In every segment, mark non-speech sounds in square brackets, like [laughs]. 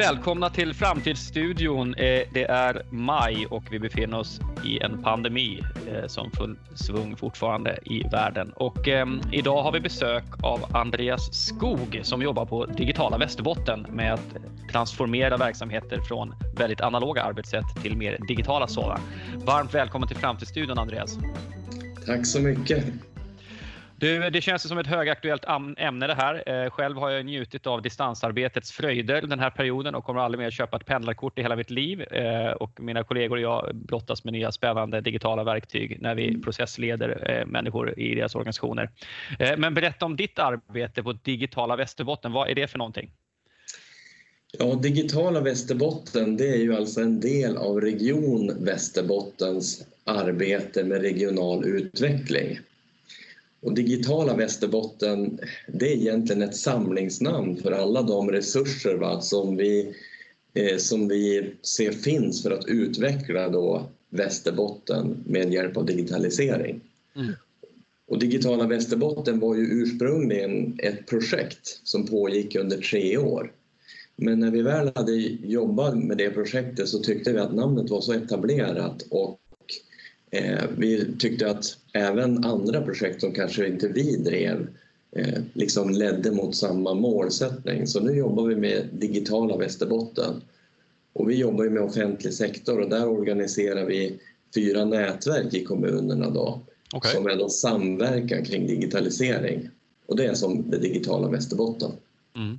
välkomna till Framtidsstudion. Eh, det är maj och vi befinner oss i en pandemi eh, som full svung fortfarande i världen. Och eh, idag har vi besök av Andreas Skog som jobbar på Digitala Västerbotten med att transformera verksamheter från väldigt analoga arbetssätt till mer digitala sådana. Varmt välkommen till Framtidsstudion Andreas. Tack så mycket. Du, det känns som ett högaktuellt ämne det här. Eh, själv har jag njutit av distansarbetets fröjder den här perioden och kommer aldrig mer köpa ett pendlarkort i hela mitt liv. Eh, och mina kollegor och jag brottas med nya spännande digitala verktyg när vi processleder eh, människor i deras organisationer. Men berätta om ditt arbete på Digitala Västerbotten. Vad är det för någonting? Ja, Digitala Västerbotten det är ju alltså en del av Region Västerbottens arbete med regional utveckling. Och Digitala Västerbotten, det är egentligen ett samlingsnamn för alla de resurser va, som, vi, eh, som vi ser finns för att utveckla då Västerbotten med hjälp av digitalisering. Mm. Och Digitala Västerbotten var ju ursprungligen ett projekt som pågick under tre år. Men när vi väl hade jobbat med det projektet så tyckte vi att namnet var så etablerat och Eh, vi tyckte att även andra projekt som kanske inte vi drev eh, liksom ledde mot samma målsättning. Så nu jobbar vi med Digitala Västerbotten. Och vi jobbar med offentlig sektor och där organiserar vi fyra nätverk i kommunerna då, okay. som är då samverkan kring digitalisering. Och det är som det digitala Västerbotten. Mm.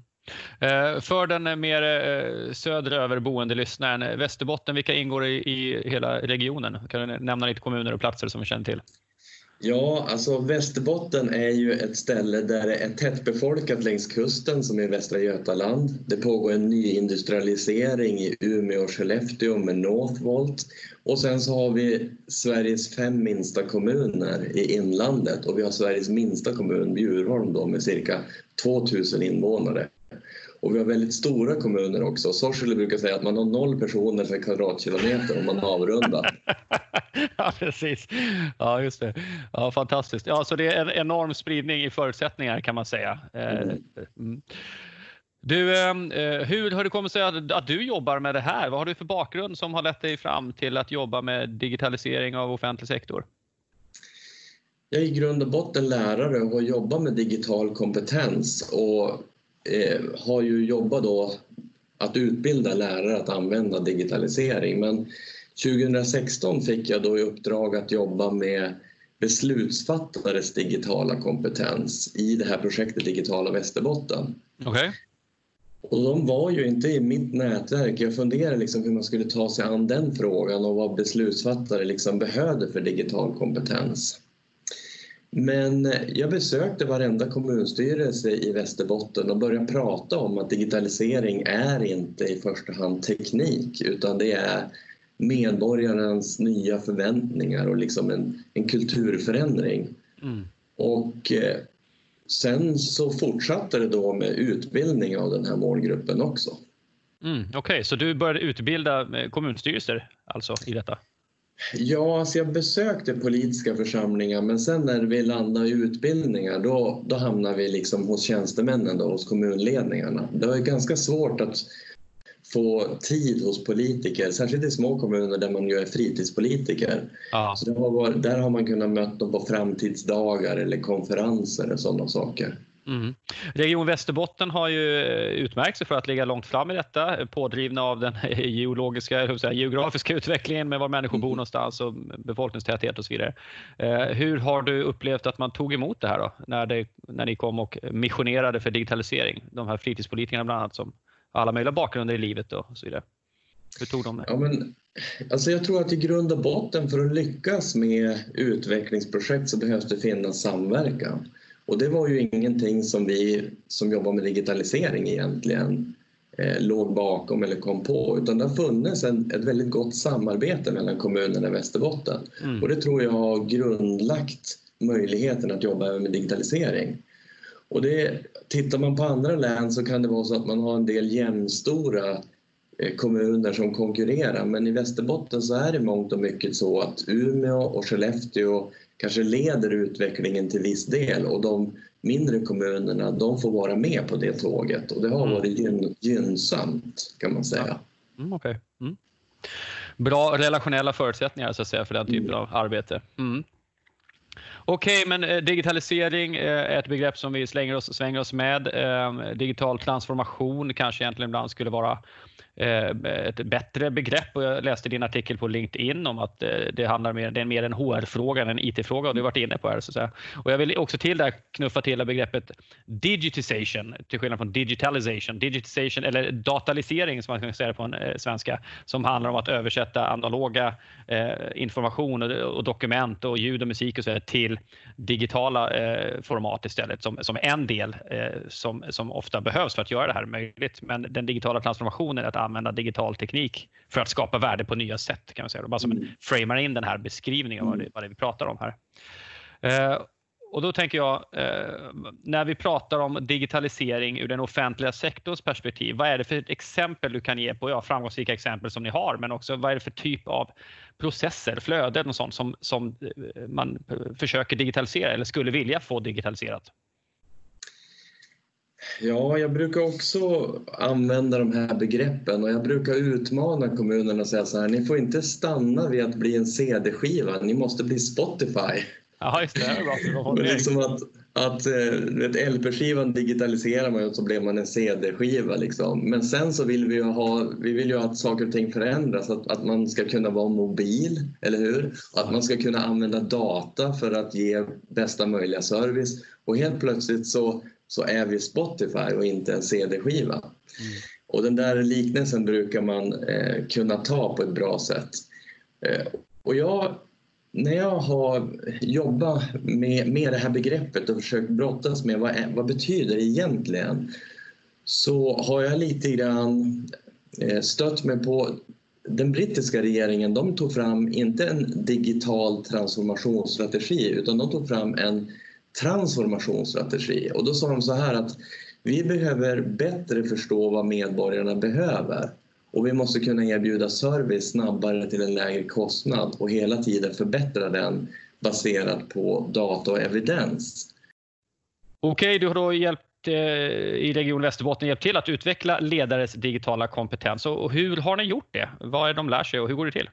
Eh, för den eh, mer eh, söderöver boende lyssnaren, Västerbotten, vilka ingår i, i hela regionen? Kan du nämna lite kommuner och platser som vi känner till? Ja, alltså Västerbotten är ju ett ställe där det är tättbefolkat längs kusten som i Västra Götaland. Det pågår en nyindustrialisering i Umeå och Skellefteå med Northvolt. Och sen så har vi Sveriges fem minsta kommuner i inlandet och vi har Sveriges minsta kommun, Bjurholm, då, med cirka 2000 invånare. Och vi har väldigt stora kommuner också. Sorsele brukar säga att man har noll personer per kvadratkilometer om man avrundar. [laughs] ja, precis. Ja, just det. Ja, fantastiskt. Ja, så det är en enorm spridning i förutsättningar kan man säga. Eh, mm. Mm. Du, eh, hur har det kommit sig att du jobbar med det här? Vad har du för bakgrund som har lett dig fram till att jobba med digitalisering av offentlig sektor? Jag är i grund och botten lärare och har jobbat med digital kompetens och eh, har ju jobbat då att utbilda lärare att använda digitalisering. Men 2016 fick jag då i uppdrag att jobba med beslutsfattares digitala kompetens i det här projektet Digitala Västerbotten. Okay. Och de var ju inte i mitt nätverk. Jag funderade liksom hur man skulle ta sig an den frågan och vad beslutsfattare liksom behövde för digital kompetens. Men jag besökte varenda kommunstyrelse i Västerbotten och började prata om att digitalisering är inte i första hand teknik utan det är medborgarens nya förväntningar och liksom en, en kulturförändring. Mm. Och eh, sen så fortsatte det då med utbildning av den här målgruppen också. Mm, Okej, okay. så du började utbilda kommunstyrelser alltså i detta? Ja, alltså jag besökte politiska församlingar men sen när vi landade i utbildningar då, då hamnade vi liksom hos tjänstemännen, då, hos kommunledningarna. Det var ganska svårt att få tid hos politiker, särskilt i små kommuner där man ju är fritidspolitiker. Ja. Så har där har man kunnat möta dem på framtidsdagar eller konferenser och sådana saker. Mm. Region Västerbotten har ju eh, utmärkt sig för att ligga långt fram i detta, pådrivna av den [laughs] geologiska, säga, geografiska [laughs] utvecklingen med var människor bor mm. någonstans och befolkningstäthet och så vidare. Eh, hur har du upplevt att man tog emot det här då, när, det, när ni kom och missionerade för digitalisering? De här fritidspolitikerna bland annat som alla möjliga bakgrunder i livet och så vidare. Hur tog de det? Ja, men, alltså jag tror att i grund och botten för att lyckas med utvecklingsprojekt så behövs det finnas samverkan. Och det var ju ingenting som vi som jobbar med digitalisering egentligen eh, låg bakom eller kom på utan det har funnits en, ett väldigt gott samarbete mellan kommunerna i Västerbotten. Mm. Och det tror jag har grundlagt möjligheten att jobba med digitalisering. Och det, tittar man på andra län så kan det vara så att man har en del jämnstora eh, kommuner som konkurrerar men i Västerbotten så är det mångt och mycket så att Umeå och Skellefteå kanske leder utvecklingen till viss del och de mindre kommunerna, de får vara med på det tåget och det har mm. varit gyn, gynnsamt kan man säga. Mm, okay. mm. Bra relationella förutsättningar så att säga för den typen mm. av arbete. Okej, okay, men eh, digitalisering eh, är ett begrepp som vi slänger oss, svänger oss med. Ehm, digital transformation kanske egentligen ibland skulle vara eh, ett bättre begrepp och jag läste din artikel på LinkedIn om att det handlar mer, det är mer en HR-fråga än en IT-fråga och du har varit inne på det. Så att säga. Och jag vill också till där knuffa till begreppet digitization till skillnad från digitalization. Digitization eller datalisering som man kan säga på en svenska som handlar om att översätta analoga information och, dokument och ljud och musik och så till digitala format istället som, som en del som, som ofta behövs för att göra det här möjligt. Men den digitala transformationen att använda digital teknik för att skapa värde på nya sätt kan man säga. Bara som mm. framar in den här beskrivningen av vad det, mm. vad det vi pratar om här. Eh, och då tänker jag, eh, när vi pratar om digitalisering ur den offentliga sektorns perspektiv, vad är det för exempel du kan ge på, ja, framgångsrika exempel som ni har, men också vad är det för typ av processer, flöden och sånt som, som eh, man eh, försöker digitalisera eller skulle vilja få digitaliserat? Ja, jag brukar också använda de här begreppen och jag brukar utmana kommunerna och säga så här, ni får inte stanna vid att bli en CD-skiva, ni måste bli Spotify. Ja, just det. det bra. liksom att, att eh, LP-skivan digitaliserar man och så blir man en CD-skiva. Liksom. Men sen så vill vi ju ha, vi vill ju att saker och ting förändras, att, att man ska kunna vara mobil, eller hur? Att man ska kunna använda data för att ge bästa möjliga service. Och helt plötsligt så så är vi Spotify och inte en CD-skiva. Mm. Och den där liknelsen brukar man eh, kunna ta på ett bra sätt. Eh, och jag, när jag har jobbat med, med det här begreppet och försökt brottas med vad, vad betyder det egentligen så har jag lite grann eh, stött mig på den brittiska regeringen de tog fram inte en digital transformationsstrategi utan de tog fram en transformationsstrategi. Och då sa de så här att vi behöver bättre förstå vad medborgarna behöver och vi måste kunna erbjuda service snabbare till en lägre kostnad och hela tiden förbättra den baserat på data och evidens. Okej, du har då hjälpt eh, i Region Västerbotten hjälpt till att utveckla ledares digitala kompetens. Och hur har ni gjort det? Vad är det de lär sig och hur går det till?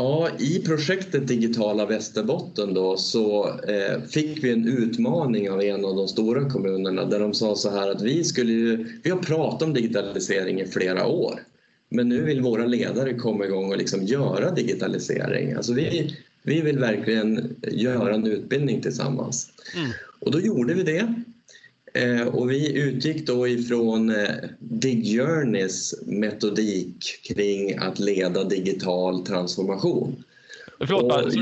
Ja, I projektet Digitala Västerbotten då, så eh, fick vi en utmaning av en av de stora kommunerna där de sa så här att vi, skulle ju, vi har pratat om digitalisering i flera år men nu vill våra ledare komma igång och liksom göra digitalisering. Alltså vi, vi vill verkligen göra en utbildning tillsammans. Mm. Och då gjorde vi det. Eh, och vi utgick då ifrån eh, Dig Journeys metodik kring att leda digital transformation. Förlåt, och, alltså,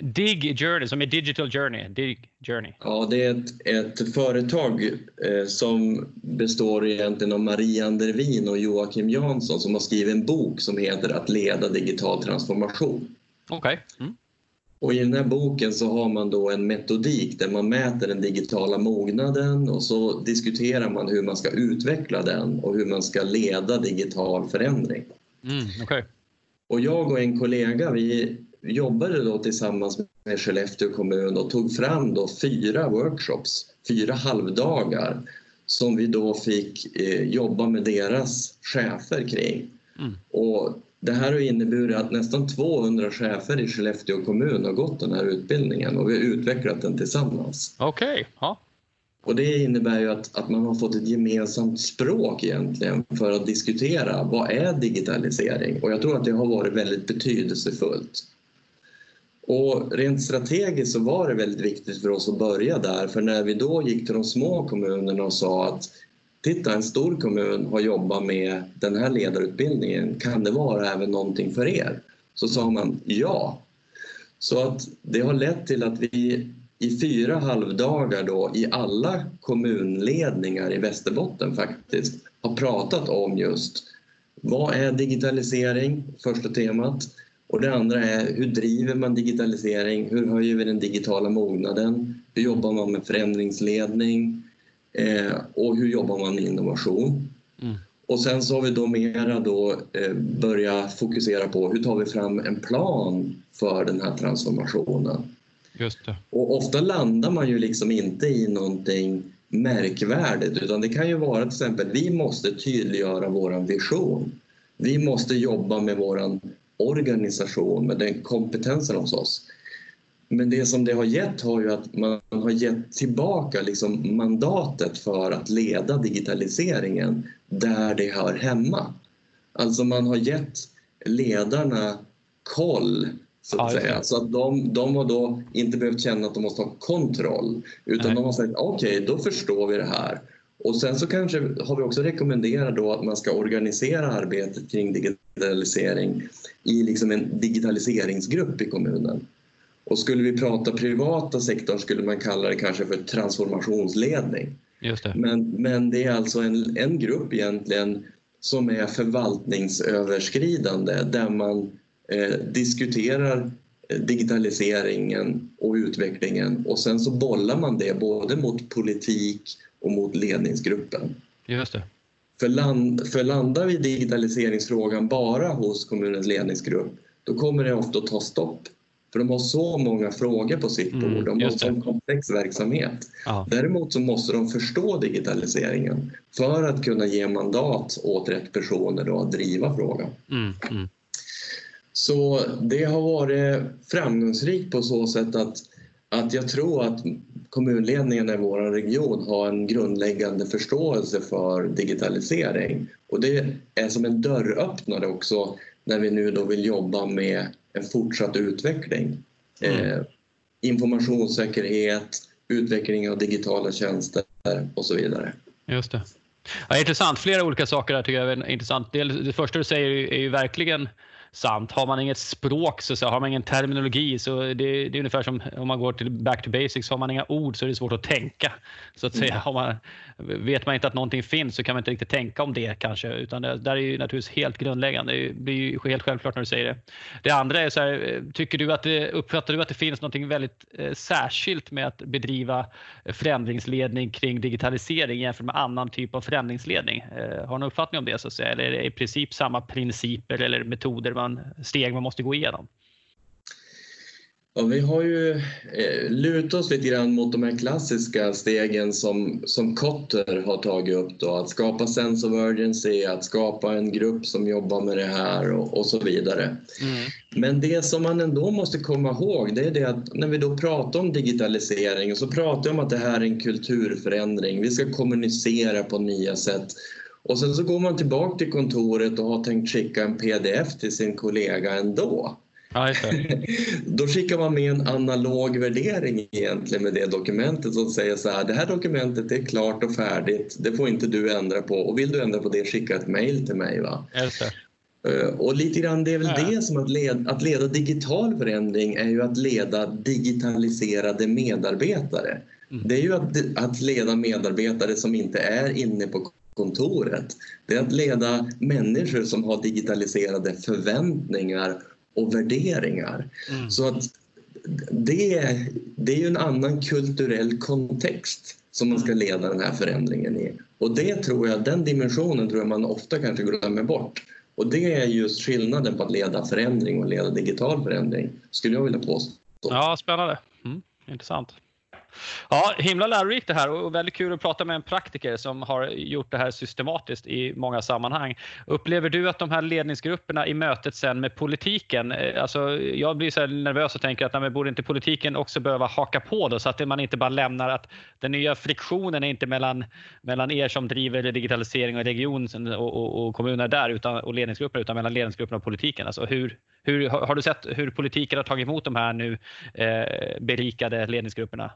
Dig Journey, som är Digital Journey. Dig Journey. Ja, det är ett, ett företag eh, som består egentligen av Maria Andervin och Joakim Jansson som har skrivit en bok som heter Att leda digital transformation. Okej. Okay. Mm. Och I den här boken så har man då en metodik där man mäter den digitala mognaden och så diskuterar man hur man ska utveckla den och hur man ska leda digital förändring. Mm, okay. Och jag och en kollega vi jobbade då tillsammans med Skellefteå kommun och tog fram då fyra workshops, fyra halvdagar som vi då fick eh, jobba med deras chefer kring. Mm. Och det här har inneburit att nästan 200 chefer i Skellefteå kommun har gått den här utbildningen och vi har utvecklat den tillsammans. Okej. Okay. Ja. Och det innebär ju att, att man har fått ett gemensamt språk egentligen för att diskutera vad är digitalisering? Och jag tror att det har varit väldigt betydelsefullt. Och rent strategiskt så var det väldigt viktigt för oss att börja där för när vi då gick till de små kommunerna och sa att titta en stor kommun har jobbat med den här ledarutbildningen, kan det vara även någonting för er? Så sa man ja. Så att det har lett till att vi i fyra halvdagar då i alla kommunledningar i Västerbotten faktiskt har pratat om just vad är digitalisering, första temat. Och det andra är hur driver man digitalisering? Hur höjer vi den digitala mognaden? Hur jobbar man med förändringsledning? Eh, och hur jobbar man med innovation? Mm. Och sen så har vi då mera då eh, börjat fokusera på hur tar vi fram en plan för den här transformationen? Just det. Och ofta landar man ju liksom inte i någonting märkvärdigt utan det kan ju vara till exempel vi måste tydliggöra våran vision. Vi måste jobba med våran organisation, med den kompetensen hos oss. Men det som det har gett har ju att man har gett tillbaka liksom mandatet för att leda digitaliseringen där det hör hemma. Alltså man har gett ledarna koll så att, säga. Så att de, de har då inte behövt känna att de måste ha kontroll utan Nej. de har sagt okej, okay, då förstår vi det här. Och sen så kanske har vi också rekommenderat då att man ska organisera arbetet kring digitalisering i liksom en digitaliseringsgrupp i kommunen. Och skulle vi prata privata sektorn skulle man kalla det kanske för transformationsledning. Just det. Men, men det är alltså en, en grupp egentligen som är förvaltningsöverskridande där man eh, diskuterar eh, digitaliseringen och utvecklingen och sen så bollar man det både mot politik och mot ledningsgruppen. Just det. För, land, för landar vi digitaliseringsfrågan bara hos kommunens ledningsgrupp då kommer det ofta att ta stopp för de har så många frågor på sitt mm, bord. De har en sån komplex verksamhet. Ja. Däremot så måste de förstå digitaliseringen för att kunna ge mandat åt rätt personer då att driva frågan. Mm, mm. Så det har varit framgångsrikt på så sätt att, att jag tror att kommunledningen i vår region har en grundläggande förståelse för digitalisering. Och det är som en dörröppnare också när vi nu då vill jobba med en fortsatt utveckling. Mm. Eh, informationssäkerhet, utveckling av digitala tjänster och så vidare. Just det. Ja, intressant. Flera olika saker där tycker jag är intressant. Det, första du säger är ju verkligen sant. Har man inget språk, så, så har man ingen terminologi, så det, det, är ungefär som om man går till back to basics. Har man inga ord så är det svårt att tänka. Så att säga. Mm. Man, vet man inte att någonting finns så kan man inte riktigt tänka om det kanske. Utan det där är ju naturligtvis helt grundläggande. Det blir ju helt självklart när du säger det. Det andra är så här, tycker du att det, uppfattar du att det finns något väldigt eh, särskilt med att bedriva förändringsledning kring digitalisering jämfört med annan typ av förändringsledning? Eh, har du någon uppfattning om det så att säga? Eller är det i princip samma principer eller metoder man, steg man måste gå igenom? Ja, vi har ju eh, lutat oss lite grann mot de här klassiska stegen som, som Kotter har tagit upp. Då, att skapa sense of urgency, att skapa en grupp som jobbar med det här och, och så vidare. Mm. Men det som man ändå måste komma ihåg det är det att när vi då pratar om digitalisering så pratar vi om att det här är en kulturförändring. Vi ska kommunicera på nya sätt. Och sen så går man tillbaka till kontoret och har tänkt skicka en pdf till sin kollega ändå. Ja, [laughs] Då skickar man med en analog värdering egentligen med det dokumentet som säger så här, det här dokumentet är klart och färdigt, det får inte du ändra på och vill du ändra på det skicka ett mejl till mig. Va? Eh, och lite grann det är väl ja. det som att leda, att leda digital förändring är ju att leda digitaliserade medarbetare. Mm. Det är ju att, att leda medarbetare som inte är inne på kontoret. Det är att leda människor som har digitaliserade förväntningar och värderingar. Mm. Så att det, det är ju en annan kulturell kontext som man ska mm. leda den här förändringen i. Och det tror jag, den dimensionen tror jag man ofta kanske glömmer bort. Och det är just skillnaden på att leda förändring och leda digital förändring, skulle jag vilja påstå. Ja, spännande. Mm, intressant. Ja, himla lärorikt det här och väldigt kul att prata med en praktiker som har gjort det här systematiskt i många sammanhang. Upplever du att de här ledningsgrupperna i mötet sen med politiken, eh, alltså jag blir så nervös och tänker att nej, borde inte politiken också behöva haka på då så att man inte bara lämnar att den nya friktionen är inte mellan, mellan er som driver digitalisering och region och, och, och kommuner där utan, och ledningsgrupper utan mellan ledningsgrupperna och politiken. Alltså hur, hur, har du sett hur politiken har tagit emot de här nu eh, berikade ledningsgrupperna?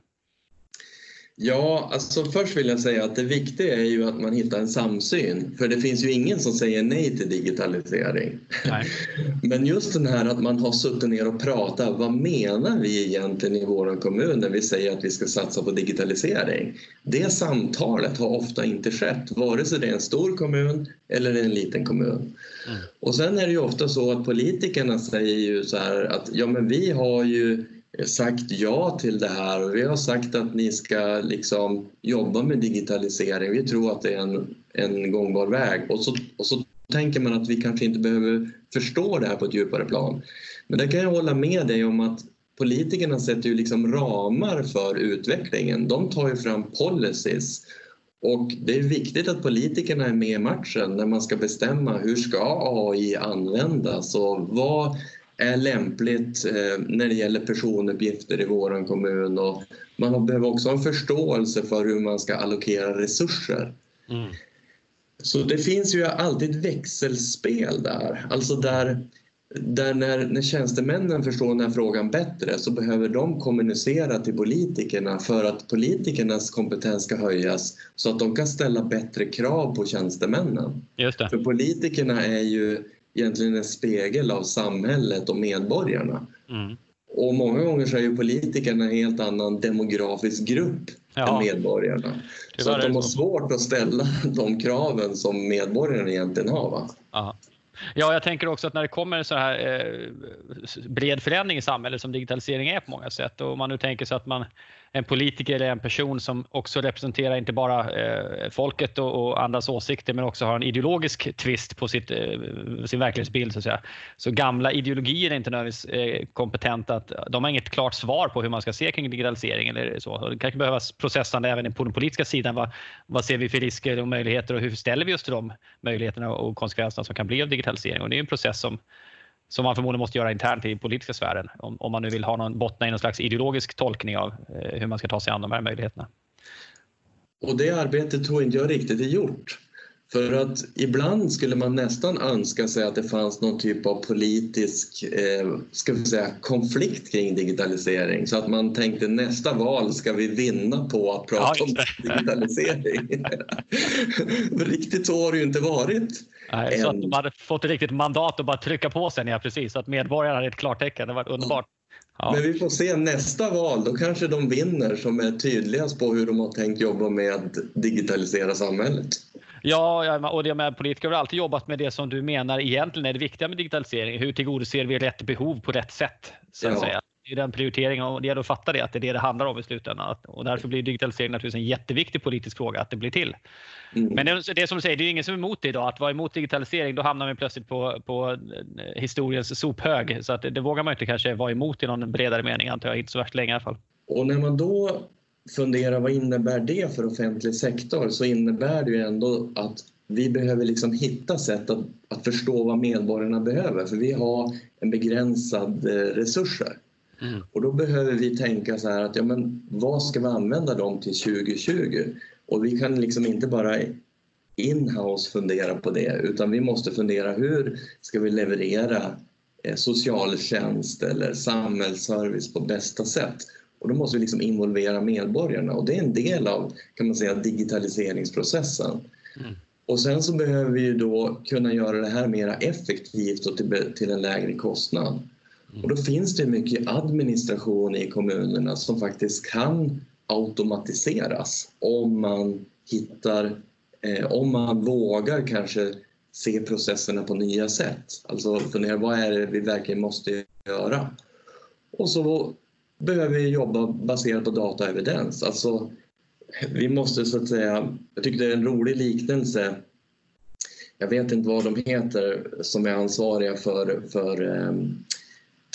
Ja, alltså först vill jag säga att det viktiga är ju att man hittar en samsyn. För det finns ju ingen som säger nej till digitalisering. Nej. [laughs] Men just den här att man har suttit ner och pratat. Vad menar vi egentligen i vår kommun när vi säger att vi ska satsa på digitalisering? Det samtalet har ofta inte skett, vare sig det är en stor kommun eller en liten kommun. Mm. Och sen är det ju ofta så att politikerna säger ju så här att ja, men vi har ju sagt ja till det här och vi har sagt att ni ska liksom jobba med digitalisering. Vi tror att det är en, en gångbar väg och så, och så tänker man att vi kanske inte behöver förstå det här på ett djupare plan. Men där kan jag hålla med dig om att politikerna sätter ju liksom ramar för utvecklingen. De tar ju fram policies och det är viktigt att politikerna är med i matchen när man ska bestämma hur ska AI användas och vad är lämpligt eh, när det gäller personuppgifter i vår kommun och man behöver också ha en förståelse för hur man ska allokera resurser. Mm. Så det finns ju alltid ett växelspel där, alltså där där när, när tjänstemännen förstår den här frågan bättre så behöver de kommunicera till politikerna för att politikernas kompetens ska höjas så att de kan ställa bättre krav på tjänstemännen. För politikerna är ju egentligen en spegel av samhället och medborgarna. Mm. Och många gånger så är ju politikerna en helt annan demografisk grupp ja. än medborgarna. så att de har svårt att ställa [laughs] de kraven som medborgarna egentligen har. Va? Ja, jag tänker också att när det kommer så här eh, bred förändring i samhället som digitalisering är på många sätt och om man nu tänker sig att man en politiker eller en person som också representerar inte bara eh, folket och, och, andras åsikter men också har en ideologisk twist på sitt, eh, sin verklighetsbild. Så, att säga. så gamla ideologier är inte nödvändigtvis eh, kompetenta. Att, de har inget klart svar på hur man ska se kring digitalisering. Eller så. Det kanske behövas processande även på den politiska sidan. Vad, vad ser vi för risker och möjligheter och hur ställer vi oss till de möjligheterna och konsekvenserna som kan bli av digitalisering? Och det är en process som som man förmodligen måste göra internt i den politiska sfären om, om man nu vill ha någon bottna i någon slags ideologisk tolkning av eh, hur man ska ta sig an de här möjligheterna. Och det arbetet tror inte jag riktigt är gjort. För att ibland skulle man nästan önska sig att det fanns någon typ av politisk eh, ska vi säga, konflikt kring digitalisering så att man tänkte nästa val ska vi vinna på att prata ja, om digitalisering. [laughs] Riktigt så har det ju inte varit. Nej, så att de hade fått ett riktigt mandat att bara trycka på sen, ja precis. Så att medborgarna hade ett klartecken. Det var underbart. Ja. Men vi får se nästa val, då kanske de vinner som är tydligast på hur de har tänkt jobba med att digitalisera samhället. Ja, och det med politiker har alltid jobbat med det som du menar egentligen är det viktiga med digitalisering. Hur tillgodoser vi rätt behov på rätt sätt? Så att ja. säga. Det är den prioriteringen och det gäller att fatta det, att det är det det handlar om i slutändan. Och därför blir digitalisering naturligtvis en jätteviktig politisk fråga att det blir till. Mm. Men det, det som du säger, det är ingen som är emot det idag. Att vara emot digitalisering, då hamnar man plötsligt på, på eh, historiens sophög. Så att det, det vågar man inte kanske vara emot i någon bredare mening, antar jag. Inte så värst länge i alla fall. Och när man då funderar vad innebär det för offentlig sektor så innebär det ju ändå att vi behöver liksom hitta sätt att, att förstå vad medborgarna behöver för vi har en begränsad eh, resurser. Mm. Och då behöver vi tänka så här att ja, men vad ska vi använda dem till 2020? Och vi kan liksom inte bara in-house fundera på det utan vi måste fundera hur ska vi leverera eh, socialtjänst eller samhällsservice på bästa sätt? Och då måste vi liksom involvera medborgarna och det är en del av kan man säga, digitaliseringsprocessen. Mm. Och sen så behöver vi ju då kunna göra det här mer effektivt och till, till en lägre kostnad. Och då finns det mycket administration i kommunerna som faktiskt kan automatiseras om man hittar, eh, om man vågar kanske se processerna på nya sätt. Alltså fundera, vad är det vi verkligen måste göra? Och så behöver vi jobba baserat på dataevidens. Alltså, vi måste så att säga, jag tycker det är en rolig liknelse. Jag vet inte vad de heter som är ansvariga för, för um,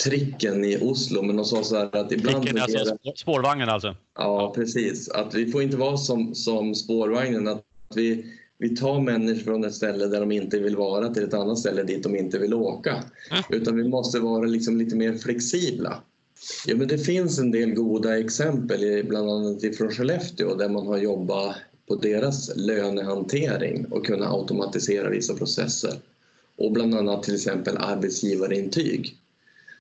tricken i Oslo, men de sa så här att ibland... Tricken, alltså det... spårvagnen alltså? Ja, precis. Att vi får inte vara som, som spårvagnen, att vi, vi tar människor från ett ställe där de inte vill vara till ett annat ställe dit de inte vill åka. Mm. Utan vi måste vara liksom lite mer flexibla. Ja, men det finns en del goda exempel, bland annat från Skellefteå där man har jobbat på deras lönehantering och kunna automatisera vissa processer. Och bland annat till exempel arbetsgivarintyg.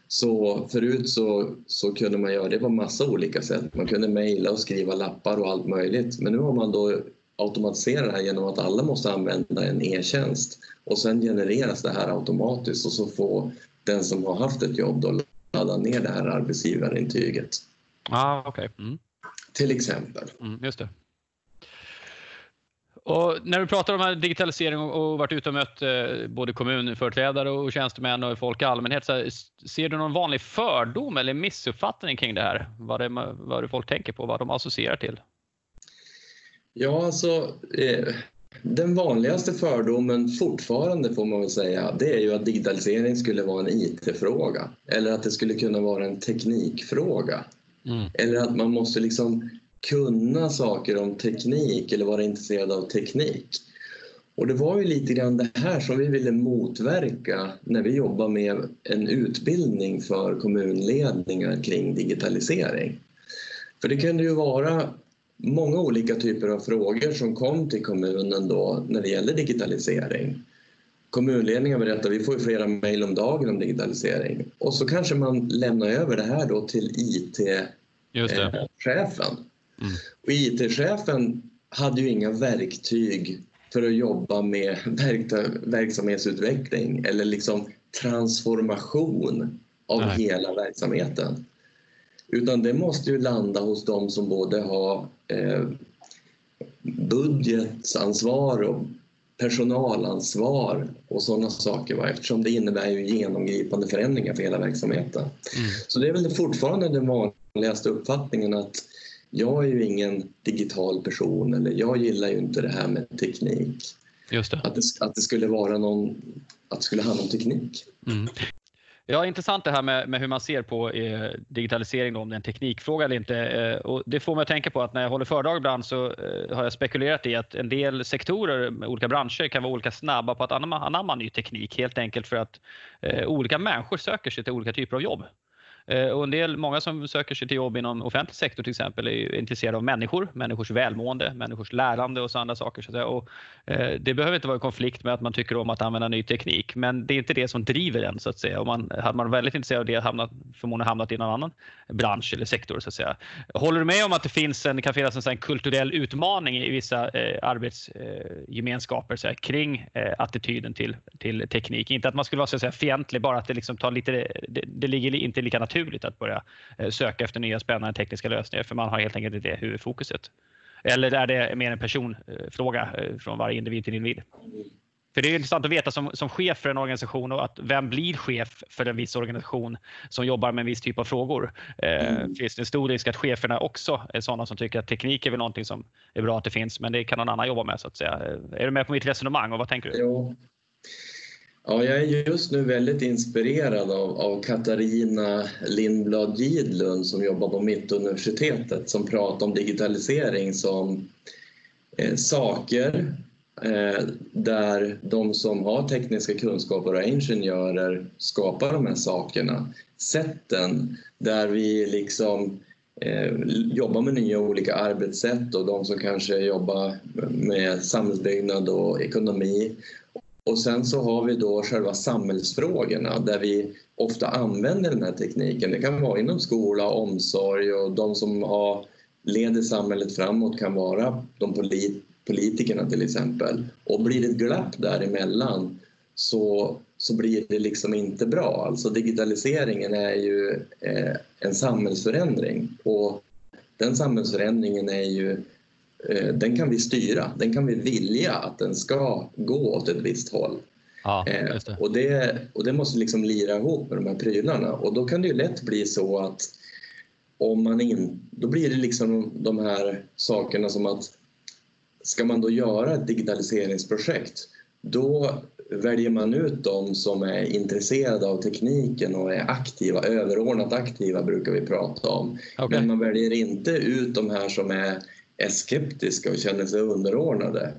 Så förut så, så kunde man göra det på massa olika sätt. Man kunde mejla och skriva lappar och allt möjligt. Men nu har man då automatiserat det här genom att alla måste använda en e-tjänst och sen genereras det här automatiskt och så får den som har haft ett jobb då ladda ner det här arbetsgivarintyget. Ah, okay. Mm. Till exempel. Mm, just det. Och när du pratar om digitalisering och varit ute och mött eh, både kommunföreträdare och tjänstemän och folk i allmänhet. Så här, ser du någon vanlig fördom eller missuppfattning kring det här? Vad det, vad det folk tänker på, vad de associerar till? Ja, alltså eh, den vanligaste fördomen fortfarande får man väl säga, det är ju att digitalisering skulle vara en IT-fråga eller att det skulle kunna vara en teknikfråga. Mm. Eller att man måste liksom kunna saker om teknik eller vara intresserad av teknik. Och det var ju lite grann det här som vi ville motverka när vi jobbar med en utbildning för kommunledningar kring digitalisering. För det kunde ju vara många olika typer av frågor som kom till kommunen då när det gäller digitalisering. Kommunledningen berättar vi får flera mejl om dagen om digitalisering och så kanske man lämnar över det här då till IT-chefen. Mm. Och IT-chefen hade ju inga verktyg för att jobba med [laughs] verksamhetsutveckling eller liksom transformation av Nej. hela verksamheten. Utan det måste ju landa hos dem som både har eh, budgetansvar och personalansvar och sådana saker va? eftersom det innebär ju genomgripande förändringar för hela verksamheten. Mm. Så det är väl fortfarande den vanligaste uppfattningen att jag är ju ingen digital person eller jag gillar ju inte det här med teknik. Det. Att, det, att det skulle vara någon, att det skulle handla om teknik. Mm. Ja, intressant det här med, med hur man ser på eh, digitalisering, då, om det är en teknikfråga eller inte. Eh, och det får mig att tänka på att när jag håller föredrag ibland så eh, har jag spekulerat i att en del sektorer, olika branscher kan vara olika snabba på att anamma, anamma ny teknik helt enkelt för att eh, olika människor söker sig till olika typer av jobb. Eh, och en del, många som söker sig till jobb inom offentlig sektor till exempel är intresserade av människor, människors välmående, människors lärande och sådana andra saker. Så och, eh, det behöver inte vara i konflikt med att man tycker om att använda ny teknik, men det är inte det som driver en så att säga. Och man, hade man väldigt intresserad av det hamnat, förmodligen hamnat i någon annan bransch eller sektor så att säga. Håller du med om att det finns en, kan finnas en kulturell utmaning i vissa eh, arbetsgemenskaper eh, kring eh, attityden till, till teknik? Inte att man skulle vara så att säga, fientlig, bara att det liksom tar lite, det, det ligger inte lika naturligt naturligt att börja eh, söka efter nya spännande tekniska lösningar för man har helt enkelt inte det huvudfokuset. Eller är det mer en personfråga eh, från varje individ till individ? För det är intressant att veta som, som chef för en organisation och att vem blir chef för en viss organisation som jobbar med en viss typ av frågor. Eh, mm. finns det en stor risk att cheferna också är sådana som tycker att teknik är väl någonting som är bra att det finns, men det kan någon annan jobba med så att säga. Är du med på mitt resonemang och vad tänker du? Jo, Ja, jag är just nu väldigt inspirerad av, av Katarina Lindblad Gidlund som jobbar på Mittuniversitetet som pratar om digitalisering som eh, saker eh, där de som har tekniska kunskaper och är ingenjörer skapar de här sakerna. Sätten där vi liksom eh, jobbar med nya olika arbetssätt och de som kanske jobbar med samhällsbyggnad och ekonomi och sen så har vi då själva samhällsfrågorna där vi ofta använder den här tekniken. Det kan vara inom skola, omsorg och de som har leder samhället framåt kan vara de polit politikerna till exempel. Och blir det ett glapp däremellan så, så blir det liksom inte bra. Alltså digitaliseringen är ju eh, en samhällsförändring och den samhällsförändringen är ju Eh, den kan vi styra, den kan vi vilja att den ska gå åt ett visst håll. Ja, eh, det. Och, det, och det måste liksom lira ihop med de här prylarna och då kan det ju lätt bli så att om man in, då blir det liksom de här sakerna som att ska man då göra ett digitaliseringsprojekt då väljer man ut de som är intresserade av tekniken och är aktiva, överordnat aktiva brukar vi prata om. Okay. Men man väljer inte ut de här som är är skeptiska och känner sig underordnade.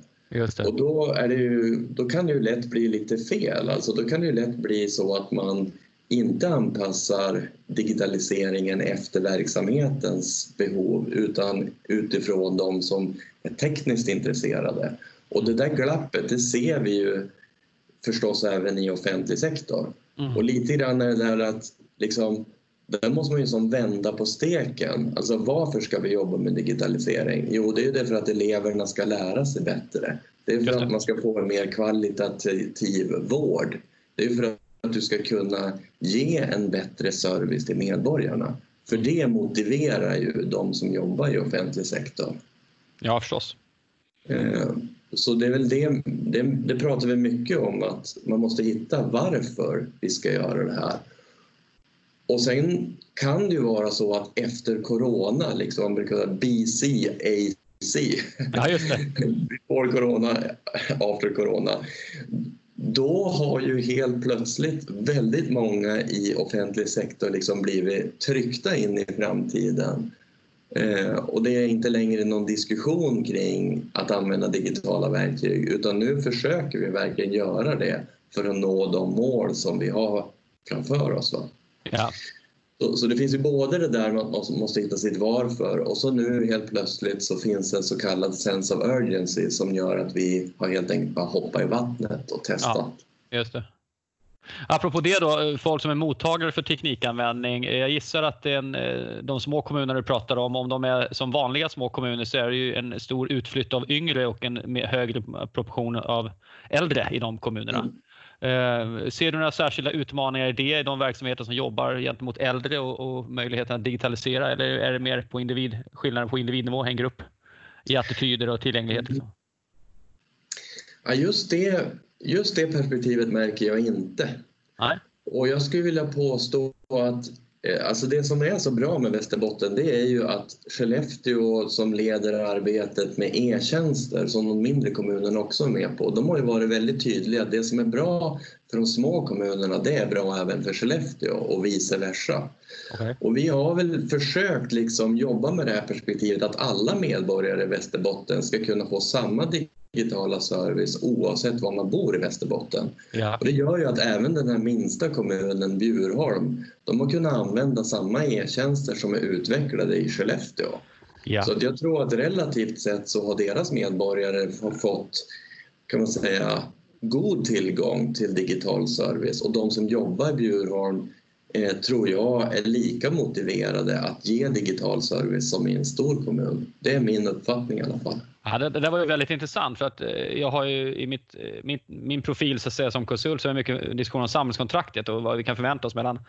Och då, är det ju, då kan det ju lätt bli lite fel. Alltså då kan det ju lätt bli så att man inte anpassar digitaliseringen efter verksamhetens behov utan utifrån de som är tekniskt intresserade. Och det där glappet det ser vi ju förstås även i offentlig sektor. Mm. Och lite grann är det där att liksom, där måste man ju som vända på steken. Alltså varför ska vi jobba med digitalisering? Jo, det är det för att eleverna ska lära sig bättre. Det är för att man ska få en mer kvalitativ vård. Det är för att du ska kunna ge en bättre service till medborgarna. För det motiverar ju de som jobbar i offentlig sektor. Ja, förstås. Eh, så det är väl det, det, det pratar vi mycket om, att man måste hitta varför vi ska göra det här. Och sen kan det ju vara så att efter corona, liksom, man brukar säga BC, BC. Ja, just det. [laughs] Before corona, after corona. Då har ju helt plötsligt väldigt många i offentlig sektor liksom blivit tryckta in i framtiden. Eh, och det är inte längre någon diskussion kring att använda digitala verktyg utan nu försöker vi verkligen göra det för att nå de mål som vi har framför oss. Va? Ja. Så, så, det finns ju både det där man måste hitta sitt varför och så nu helt plötsligt så finns en så kallad sense of urgency som gör att vi har helt enkelt bara hoppat i vattnet och testat. Ja, just det. Apropå det då, folk som är mottagare för teknikanvändning. Jag gissar att en, de små kommunerna du pratar om, om de är som vanliga små kommuner så är det ju en stor utflytt av yngre och en högre proportion av äldre i de kommunerna. Mm. Eh, ser du några särskilda utmaningar i det, i de verksamheter som jobbar gentemot äldre och, och möjligheten att digitalisera eller är det mer på individ, skillnaden på individnivå hänger upp i attityder och tillgänglighet? Ja, just, det, just det perspektivet märker jag inte. Nej. Och jag skulle vilja påstå att alltså det som är så bra med Västerbotten det är ju att Skellefteå som leder arbetet med e-tjänster som de mindre kommunerna också är med på, de har ju varit väldigt tydliga. Det som är bra för de små kommunerna det är bra även för Skellefteå och vice versa. Okay. Och vi har väl försökt liksom jobba med det här perspektivet att alla medborgare i Västerbotten ska kunna få samma digitala service oavsett var man bor i Västerbotten. Ja. Och det gör ju att även den här minsta kommunen, Bjurholm, de har kunnat använda samma e-tjänster som är utvecklade i Skellefteå. Ja. Så jag tror att relativt sett så har deras medborgare fått, kan man säga, god tillgång till digital service och de som jobbar i Bjurholm eh, tror jag är lika motiverade att ge digital service som i en stor kommun. Det är min uppfattning i alla fall. Ja, det, det där var ju väldigt intressant för att eh, jag har ju i mitt, eh, min, min profil så att säga, som konsult så är det mycket diskussion om samhällskontraktet och vad vi kan förvänta oss mellan,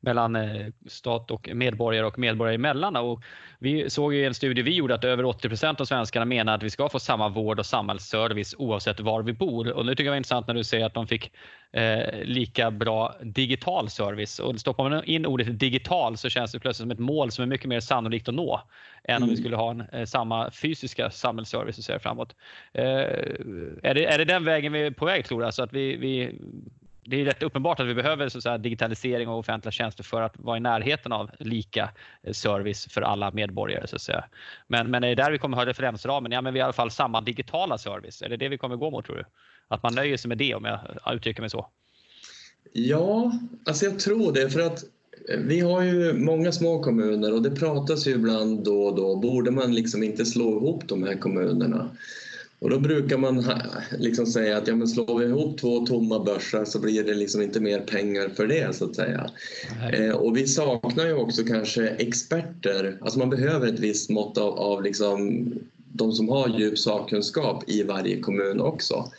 mellan eh, stat och medborgare och medborgare emellan. Och vi såg i en studie vi gjorde att över 80 procent av svenskarna menar att vi ska få samma vård och samhällsservice oavsett var vi bor. Och nu tycker jag det var intressant när du säger att de fick eh, lika bra digital service. Och stoppar man in ordet digital så känns det plötsligt som ett mål som är mycket mer sannolikt att nå än mm. om vi mm. skulle ha en, eh, samma fysiska samhällsservice och ser framåt. Eh, är, det, är det den vägen vi är på väg tror du? Alltså att vi, vi det är rätt uppenbart att vi behöver så säga, digitalisering av offentliga tjänster för att vara i närheten av lika eh, service för alla medborgare. Så att säga. Men, men är det där vi kommer ha referensramen? Ja, men vi har i alla fall samma digitala service. Är det det vi kommer gå mot tror du? Att man nöjer sig med det om jag uttrycker mig så? Ja, alltså jag tror det för att eh, vi har ju många små kommuner och det pratas ju ibland då och då. Borde man liksom inte slå ihop de här kommunerna? Och då brukar man liksom säga att ja, men slår vi ihop två tomma börsar så blir det liksom inte mer pengar för det så att säga. Eh, och vi saknar ju också kanske experter, alltså man behöver ett visst mått av, av liksom de som har djup sakkunskap i varje kommun också.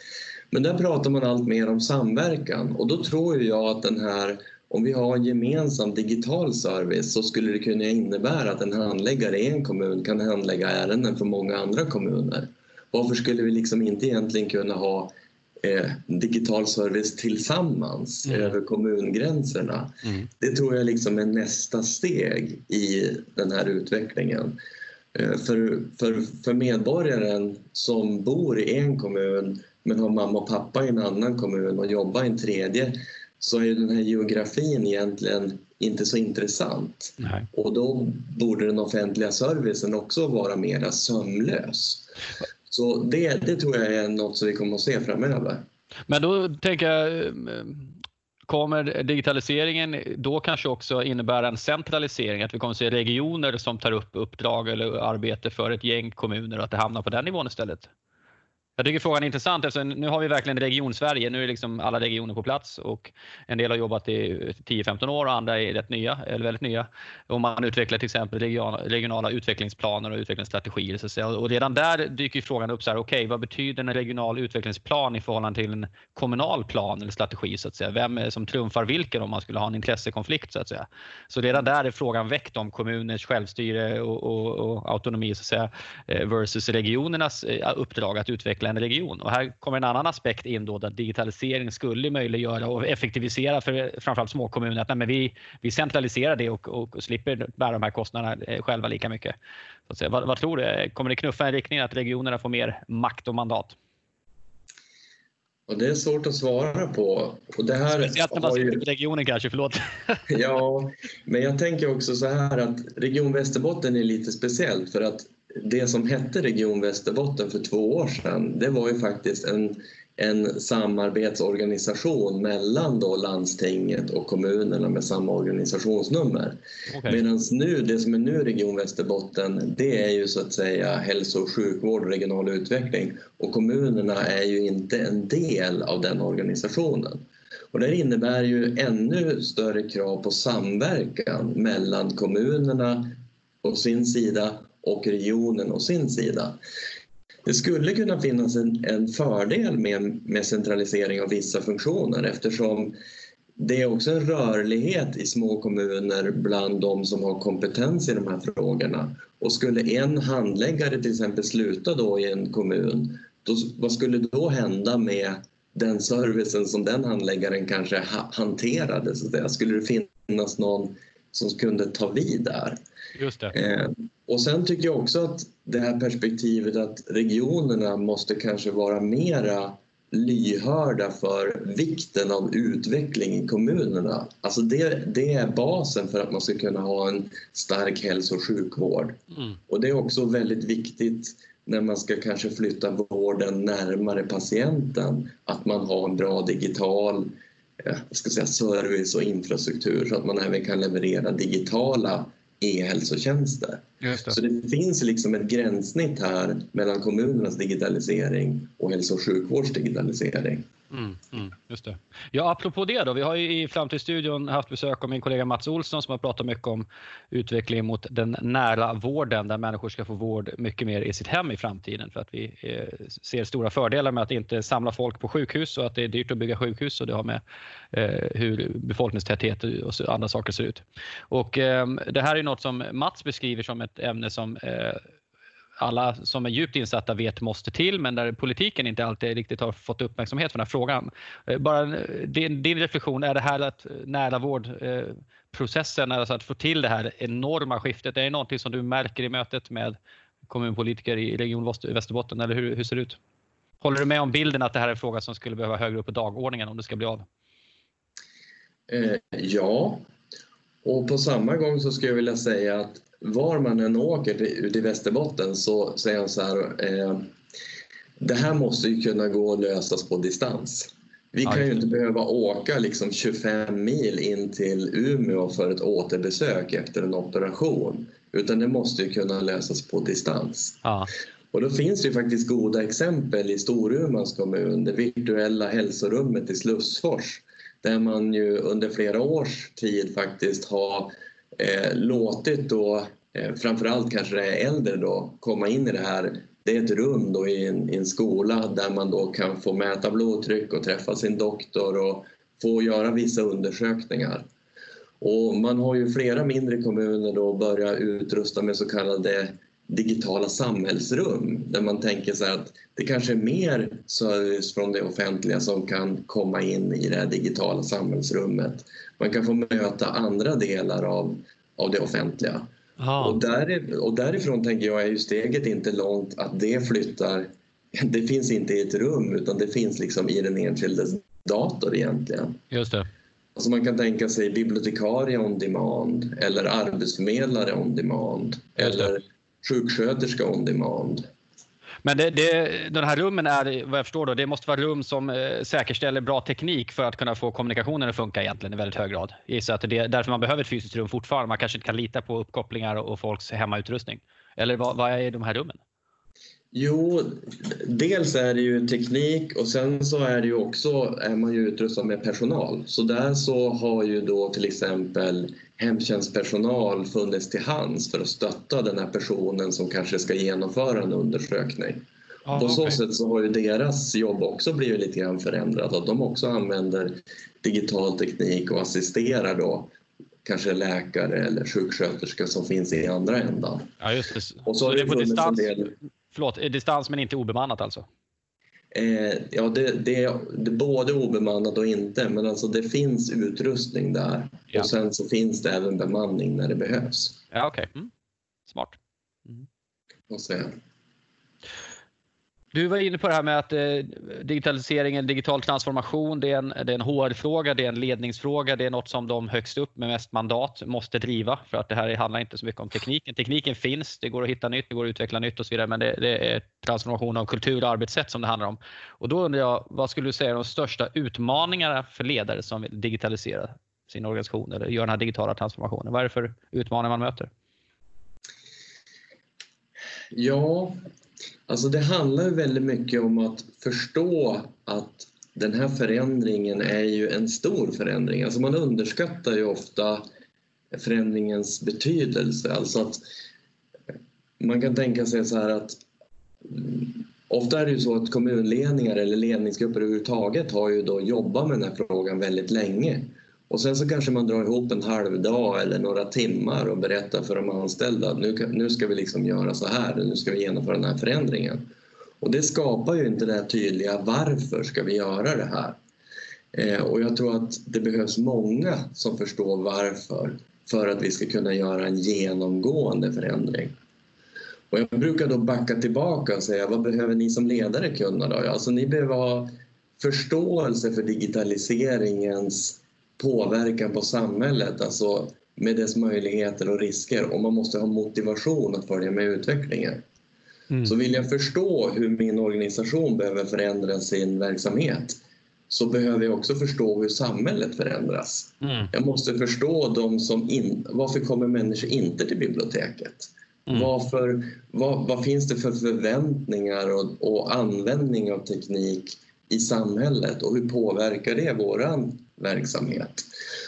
Men där pratar man allt mer om samverkan och då tror jag att den här om vi har en gemensam digital service så skulle det kunna innebära att en handläggare i en kommun kan handlägga ärenden för många andra kommuner. Varför skulle vi liksom inte egentligen kunna ha eh, digital service tillsammans mm. över kommungränserna? Mm. Det tror jag liksom är nästa steg i den här utvecklingen. Eh, för, för, för medborgaren som bor i en kommun men har mamma och pappa i en annan kommun och jobbar i en tredje så är den här geografin egentligen inte så intressant. Nej. Och då borde den offentliga servicen också vara mera sömlös. Så det, det tror jag är något som vi kommer att se framöver. Men då tänker jag, eh, kommer digitaliseringen då kanske också innebära en centralisering? Att vi kommer att se regioner som tar upp uppdrag eller arbete för ett gäng kommuner och att det hamnar på den nivån istället? Jag tycker frågan är intressant eftersom nu har vi verkligen region-Sverige. Nu är liksom alla regioner på plats och en del har jobbat i 10-15 år och andra är rätt nya, eller väldigt nya. Och man utvecklar till exempel regionala utvecklingsplaner och utvecklingsstrategier. Så att säga. Och redan där dyker frågan upp, så här, okay, vad betyder en regional utvecklingsplan i förhållande till en kommunal plan eller strategi? Så att säga? Vem är som trumfar vilken om man skulle ha en intressekonflikt? Så att säga. Så redan där är frågan väckt om kommuners självstyre och, och, och autonomi så att säga, eh, versus regionernas eh, uppdrag att utveckla en region. Och här kommer en annan aspekt in då där digitalisering skulle möjliggöra och effektivisera för framförallt små kommuner. Att nej, men vi, vi centraliserar det och, och, och slipper bära de här kostnaderna eh, själva lika mycket. Så. Vad, vad tror du? Kommer det knuffa i riktning att regionerna får mer makt och mandat? Och det är svårt att svara på. Och det här Speciellt när man ju... regionen kanske, förlåt. ja, men jag tänker också så här att Region Västerbotten är lite speciellt för att det som hette Region Västerbotten för två år sedan, det var ju faktiskt en en samarbetsorganisation mellan då landstinget och kommunerna med samma organisationsnummer. Okay. Medan nu, det som är nu Region Västerbotten, det är ju så att säga hälso och sjukvård och regional utveckling och kommunerna är ju inte en del av den organisationen. Och det innebär ju ännu större krav på samverkan mellan kommunerna å sin sida och regionen å sin sida. Det skulle kunna finnas en, en fördel med, med centralisering av vissa funktioner eftersom det är också en rörlighet i små kommuner bland de som har kompetens i de här frågorna. Och skulle en handläggare till exempel sluta då i en kommun, då, vad skulle då hända med den servicen som den handläggaren kanske ha, hanterade? Så skulle det finnas någon som kunde ta vid där? Just det. Eh, och sen tycker jag också att det här perspektivet att regionerna måste kanske vara mera lyhörda för vikten av utveckling i kommunerna. Alltså det, det är basen för att man ska kunna ha en stark hälso och sjukvård. Mm. Och det är också väldigt viktigt när man ska kanske flytta vården närmare patienten, att man har en bra digital eh, ska säga, service och infrastruktur så att man även kan leverera digitala e-hälsotjänster. Det. Så det finns liksom ett gränssnitt här mellan kommunernas digitalisering och hälso och sjukvårds digitalisering. Mm, mm, just det. Ja, apropå det då. Vi har ju i Framtidsstudion haft besök av min kollega Mats Olsson som har pratat mycket om utvecklingen mot den nära vården där människor ska få vård mycket mer i sitt hem i framtiden för att vi eh, ser stora fördelar med att inte samla folk på sjukhus och att det är dyrt att bygga sjukhus och det har med eh, hur befolkningstäthet och andra saker ser ut. Och eh, det här är något som Mats beskriver som ett ämne som eh, alla som är djupt insatta vet måste till men där politiken inte alltid riktigt har fått uppmärksamhet för den här frågan. Eh, bara eh, din, din reflektion, är det här att eh, nära vårdprocessen, alltså att få till det här enorma skiftet, är det någonting som du märker i mötet med kommunpolitiker i Region Västerbotten eller hur, hur ser det ut? Håller du med om bilden att det här är en fråga som skulle behöva högre upp på dagordningen om det ska bli av? Eh, ja, och på samma gång så skulle jag vilja säga att var man än åker ut i Västerbotten så säger han så här eh, det här måste ju kunna gå att lösas på distans. Vi kan ju inte behöva åka liksom 25 mil in till Umeå för ett återbesök efter en operation utan det måste ju kunna lösas på distans. Ja. Och då finns det ju faktiskt goda exempel i Storumans kommun, det virtuella hälsorummet i Slussfors där man ju under flera års tid faktiskt har eh, låtit då eh, framförallt kanske det äldre då komma in i det här. Det är ett rum då i en, i en skola där man då kan få mäta blodtryck och träffa sin doktor och få göra vissa undersökningar. Och man har ju flera mindre kommuner då börjat utrusta med så kallade digitala samhällsrum där man tänker sig att det kanske är mer service från det offentliga som kan komma in i det digitala samhällsrummet. Man kan få möta andra delar av, av det offentliga. Och, där, och därifrån tänker jag är ju steget inte långt att det flyttar. Det finns inte i ett rum utan det finns liksom i den enskildes dator egentligen. Just det. Alltså man kan tänka sig bibliotekarie on demand eller arbetsförmedlare on demand eller sjuksköterska on demand. Men det, det, den här rummen är, vad jag förstår, då, det måste vara rum som eh, säkerställer bra teknik för att kunna få kommunikationen att funka egentligen i väldigt hög grad. Så att det är därför man behöver ett fysiskt rum fortfarande. Man kanske inte kan lita på uppkopplingar och, folks hemmautrustning. Eller vad, vad är de här rummen? Jo, dels är det ju teknik och sen så är det ju också, är man ju utrustad med personal. Så där så har ju då till exempel hemtjänstpersonal funnits till hands för att stötta den här personen som kanske ska genomföra en undersökning. Ah, På så okay. sätt så har ju deras jobb också blivit lite grann förändrat, att de också använder digital teknik och assisterar då kanske läkare eller sjuksköterska som finns i andra ändan. Ja, just det. Och så, så det är på distans, del... förlåt, distans men inte obemannat alltså? Eh, ja, det, det, det är både obemannat och inte, men alltså det finns utrustning där. Ja. Och sen så finns det även bemanning när det behövs. Ja, okej. Okay. Mm. Smart. Mm. Du var inne på det här med att eh, digitaliseringen, digital transformation, det är, en, det är en HR-fråga, det är en ledningsfråga, det är något som de högst upp med mest mandat måste driva för att det här handlar inte så mycket om tekniken. Tekniken finns, det går att hitta nytt, det går att utveckla nytt och så vidare, men det, det är transformation av kultur och arbetssätt som det handlar om. Och då undrar jag, vad skulle du säga är de största utmaningarna för ledare som vill digitalisera sin organisation eller göra den här digitala transformationen? Vad är det för utmaningar man möter? Ja, Alltså det handlar väldigt mycket om att förstå att den här förändringen är ju en stor förändring. Alltså man underskattar ju ofta förändringens betydelse. Alltså att man kan tänka sig så här att ofta är det ju så att kommunledningar eller ledningsgrupper överhuvudtaget har ju då jobbat med den här frågan väldigt länge. Och sen så kanske man drar ihop en halv dag eller några timmar och berättar för de anställda att nu, nu ska vi liksom göra så här, nu ska vi genomföra den här förändringen. Och det skapar ju inte det här tydliga varför ska vi göra det här? Eh, och jag tror att det behövs många som förstår varför för att vi ska kunna göra en genomgående förändring. Och jag brukar då backa tillbaka och säga vad behöver ni som ledare kunna då? Alltså ni behöver ha förståelse för digitaliseringens påverkan på samhället, alltså med dess möjligheter och risker och man måste ha motivation att följa med utvecklingen. Mm. Så vill jag förstå hur min organisation behöver förändra sin verksamhet så behöver jag också förstå hur samhället förändras. Mm. Jag måste förstå de som in, varför kommer människor inte till biblioteket? Mm. Varför, vad, vad, finns det för förväntningar och, och användning av teknik i samhället och hur påverkar det våran verksamhet?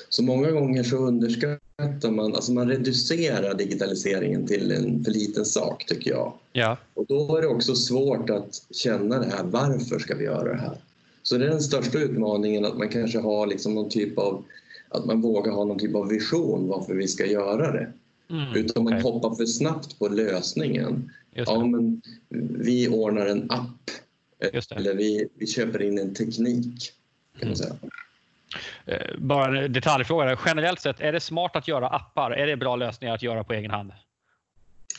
Så många gånger så underskattar man, alltså man reducerar digitaliseringen till en för liten sak tycker jag. Ja. Och då är det också svårt att känna det här, varför ska vi göra det här? Så det är den största utmaningen att man kanske har liksom någon typ av, att man vågar ha någon typ av vision varför vi ska göra det. Mm, Utan man okay. hoppar för snabbt på lösningen. Ja, men vi ordnar en app eller vi, vi köper in en teknik. Kan man säga. Eh, bara en detaljfråga. Generellt sett, är det smart att göra appar? Är det bra lösningar att göra på egen hand?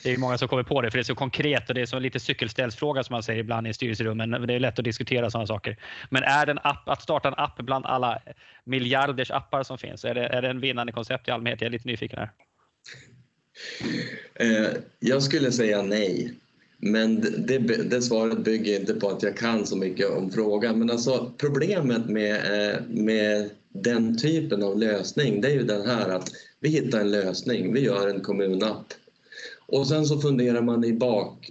Det är många som kommer på det för det är så konkret och det är som lite cykelställsfråga som man säger ibland i styrelserummen. Det är lätt att diskutera sådana saker. Men är det en app, att starta en app bland alla miljarders appar som finns, är det, är det en vinnande koncept i allmänhet? Jag är lite nyfiken här. Eh, jag skulle säga nej. Men det, det, svaret bygger inte på att jag kan så mycket om frågan. Men alltså problemet med, eh, med den typen av lösning det är ju den här att vi hittar en lösning, vi gör en kommunapp. Och sen så funderar man i bak,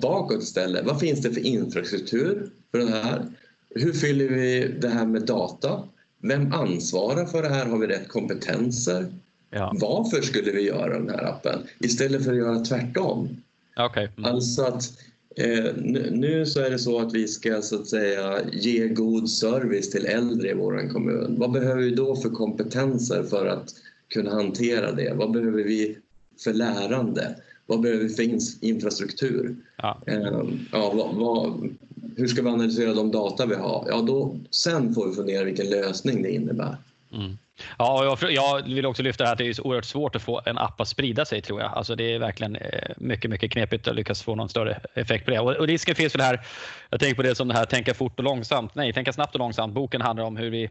bakåt istället. Vad finns det för infrastruktur för det här? Hur fyller vi det här med data? Vem ansvarar för det här? Har vi rätt kompetenser? Ja. Varför skulle vi göra den här appen? Istället för att göra tvärtom. Okay. Mm. Alltså att eh, nu så är det så att vi ska så att säga ge god service till äldre i vår kommun. Vad behöver vi då för kompetenser för att kunna hantera det? Vad behöver vi för lärande? Vad behöver vi för infrastruktur? Ja. Eh, ja, vad, vad, hur ska vi analysera de data vi har? Ja, då, sen får vi fundera vilken lösning det innebär. Mm. Ja, jag, jag, vill också lyfta att det är så oerhört svårt att få en app att sprida sig tror jag. Alltså det är verkligen eh, mycket, mycket knepigt att lyckas få någon större effekt på det. Och, och risken finns väl här, jag tänker på det som det här tänka fort och långsamt. Nej, tänka snabbt och långsamt. Boken handlar om hur vi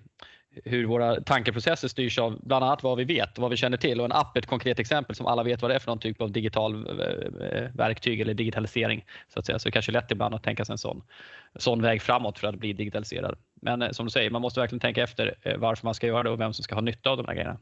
hur våra tankeprocesser styrs av bland annat vad vi vet, och vad vi känner till och en app är ett konkret exempel som alla vet vad det är för någon typ av digital eh, verktyg eller digitalisering. Så att säga. Så det är kanske är lätt ibland att tänka sig en sån, sån väg framåt för att bli digitaliserad. Men eh, som du säger, man måste verkligen tänka efter eh, varför man ska göra det och vem som ska ha nytta av de här grejerna.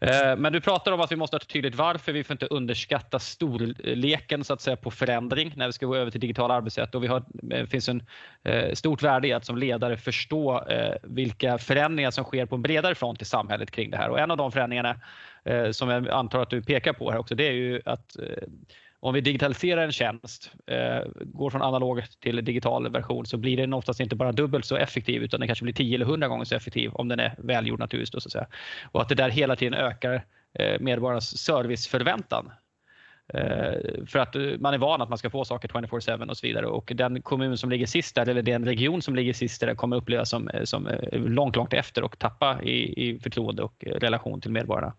Eh, men du pratar om att vi måste ha ett tydligt varför. Vi får inte underskatta storleken så att säga, på förändring när vi ska gå över till digitala arbetssätt. Och vi har, det finns en eh, stort värde i att som ledare förstå vilka förändringar som sker på en bredare front i samhället kring det här. Och en av de förändringarna som jag antar att du pekar på här också, det är ju att om vi digitaliserar en tjänst, eh, går från analog till digital version så blir den oftast inte bara dubbelt så effektiv utan den kanske blir 10 eller 100 gånger så effektiv om den är välgjord naturligtvis. så att säga. Och att det där hela tiden ökar eh, medborgarnas serviceförväntan. Eh, för att eh, man är van att man ska få saker 24-7 och så vidare och den kommun som ligger sist där eller den region som ligger sist där kommer upplevas som, eh, som eh, långt, långt efter och tappa i, i förtroende och relation till medborgarna.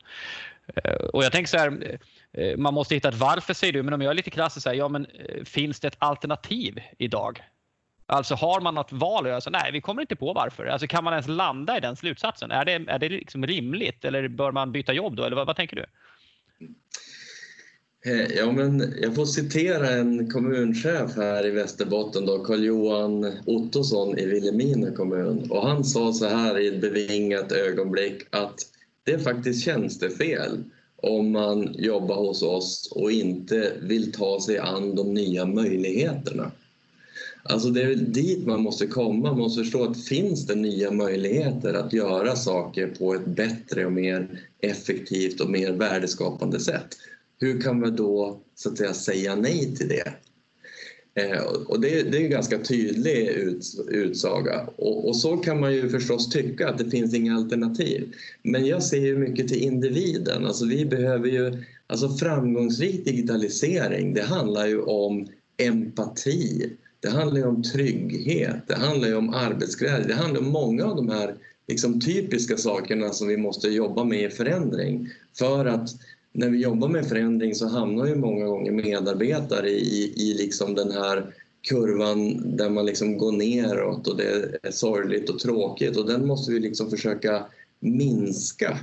Och jag tänker så här, Eh, man måste hitta ett varför säger du, men om jag är lite krass så säger, ja men eh, finns det ett alternativ idag? Alltså har man något val? Alltså, nej, vi kommer inte på varför. Alltså, kan man ens landa i den slutsatsen? Är det, är det liksom rimligt eller bör man byta jobb då? Eller vad, vad tänker du? Eh, ja, men jag får citera en kommunchef här i Västerbotten, Karl-Johan Ottosson i Vilhelmina kommun. Och han sa så här i ett bevingat ögonblick att det är faktiskt tjänstefel om man jobbar hos oss och inte vill ta sig an de nya möjligheterna. Alltså det är dit man måste komma. Man måste förstå att finns det nya möjligheter att göra saker på ett bättre och mer effektivt och mer värdeskapande sätt. Hur kan man då så att säga, säga nej till det? Eh, och det, det, är en ganska tydlig ut, utsaga och, och, så kan man ju förstås tycka att det finns inga alternativ. Men jag ser ju mycket till individen. Alltså vi behöver ju, alltså framgångsrik digitalisering det handlar ju om empati, det handlar ju om trygghet, det handlar ju om arbetsglädje, det handlar om många av de här liksom, typiska sakerna som vi måste jobba med i förändring. För att när vi jobbar med förändring så hamnar ju många gånger medarbetare i, i liksom den här kurvan där man liksom går neråt och det är sorgligt och tråkigt och den måste vi liksom försöka minska.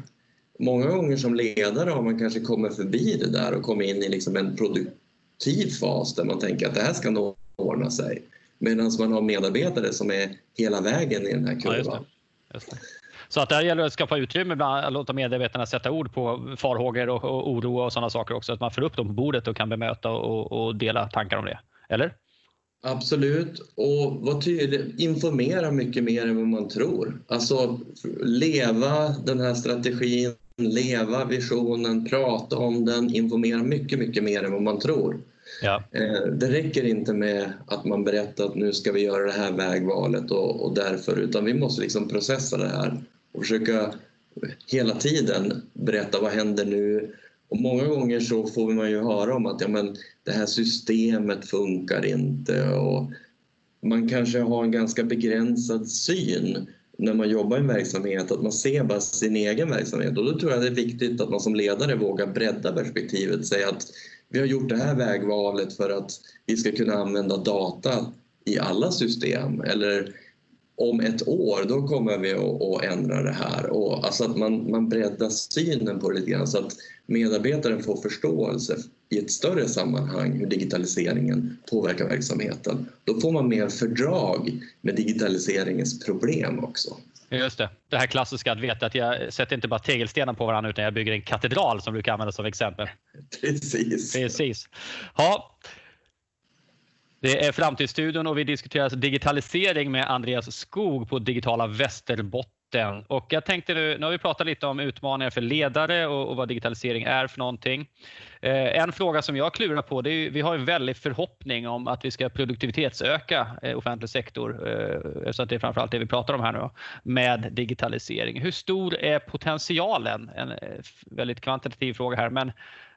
Många gånger som ledare har man kanske kommit förbi det där och kommit in i liksom en produktiv fas där man tänker att det här ska nog ordna sig. Medan man har medarbetare som är hela vägen i den här kurvan. Ja, just det. Just det. Så att där gäller det att skapa utrymme, bland, att låta medarbetarna sätta ord på farhågor och, och oro och sådana saker också. Att man får upp dem på bordet och kan bemöta och, och dela tankar om det. Eller? Absolut, och var tydlig, informera mycket mer än vad man tror. Alltså leva den här strategin, leva visionen, prata om den, informera mycket, mycket mer än vad man tror. Ja. Eh, det räcker inte med att man berättar att nu ska vi göra det här vägvalet och, och därför, utan vi måste liksom processa det här och försöka hela tiden berätta vad händer nu. Och många gånger så får man ju höra om att ja, men det här systemet funkar inte och man kanske har en ganska begränsad syn när man jobbar i en verksamhet, att man ser bara sin egen verksamhet. Och då tror jag det är viktigt att man som ledare vågar bredda perspektivet, säga att vi har gjort det här vägvalet för att vi ska kunna använda data i alla system eller om ett år då kommer vi att, ändra det här. Och alltså att man, man breddar synen på det lite grann så att medarbetaren får förståelse i ett större sammanhang hur digitaliseringen påverkar verksamheten. Då får man mer fördrag med digitaliseringens problem också. Just det. Det här klassiska att veta att jag sätter inte bara tegelstenar på varandra utan jag bygger en katedral som brukar användas som exempel. Precis. Precis. Ja. Det är Framtidsstudion och vi diskuterar digitalisering med Andreas Skog på Digitala Västerbotten. Och jag tänkte nu, nu har vi pratat lite om utmaningar för ledare och, och vad digitalisering är för någonting. Eh, en fråga som jag klurar på, det är vi har en väldig förhoppning om att vi ska produktivitetsöka eh, offentlig sektor, eh, så att det är framförallt det vi pratar om här nu, med digitalisering. Hur stor är potentialen? En eh, väldigt kvantitativ fråga här, men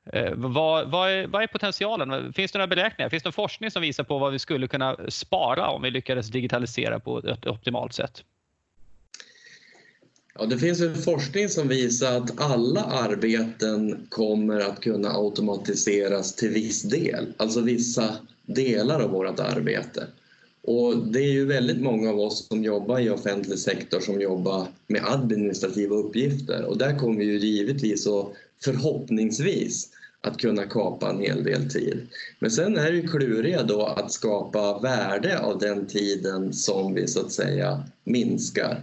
Eh, vad, vad, är, vad, är, potentialen? Finns det några beräkningar? Finns det någon forskning som visar på vad vi skulle kunna spara om vi lyckades digitalisera på ett optimalt sätt? Ja, det finns en forskning som visar att alla arbeten kommer att kunna automatiseras till viss del, alltså vissa delar av vårt arbete. Och det är ju väldigt många av oss som jobbar i offentlig sektor som jobbar med administrativa uppgifter och där kommer vi ju givetvis och förhoppningsvis att kunna kapa en hel del tid. Men sen är det ju kluriga då att skapa värde av den tiden som vi så att säga minskar.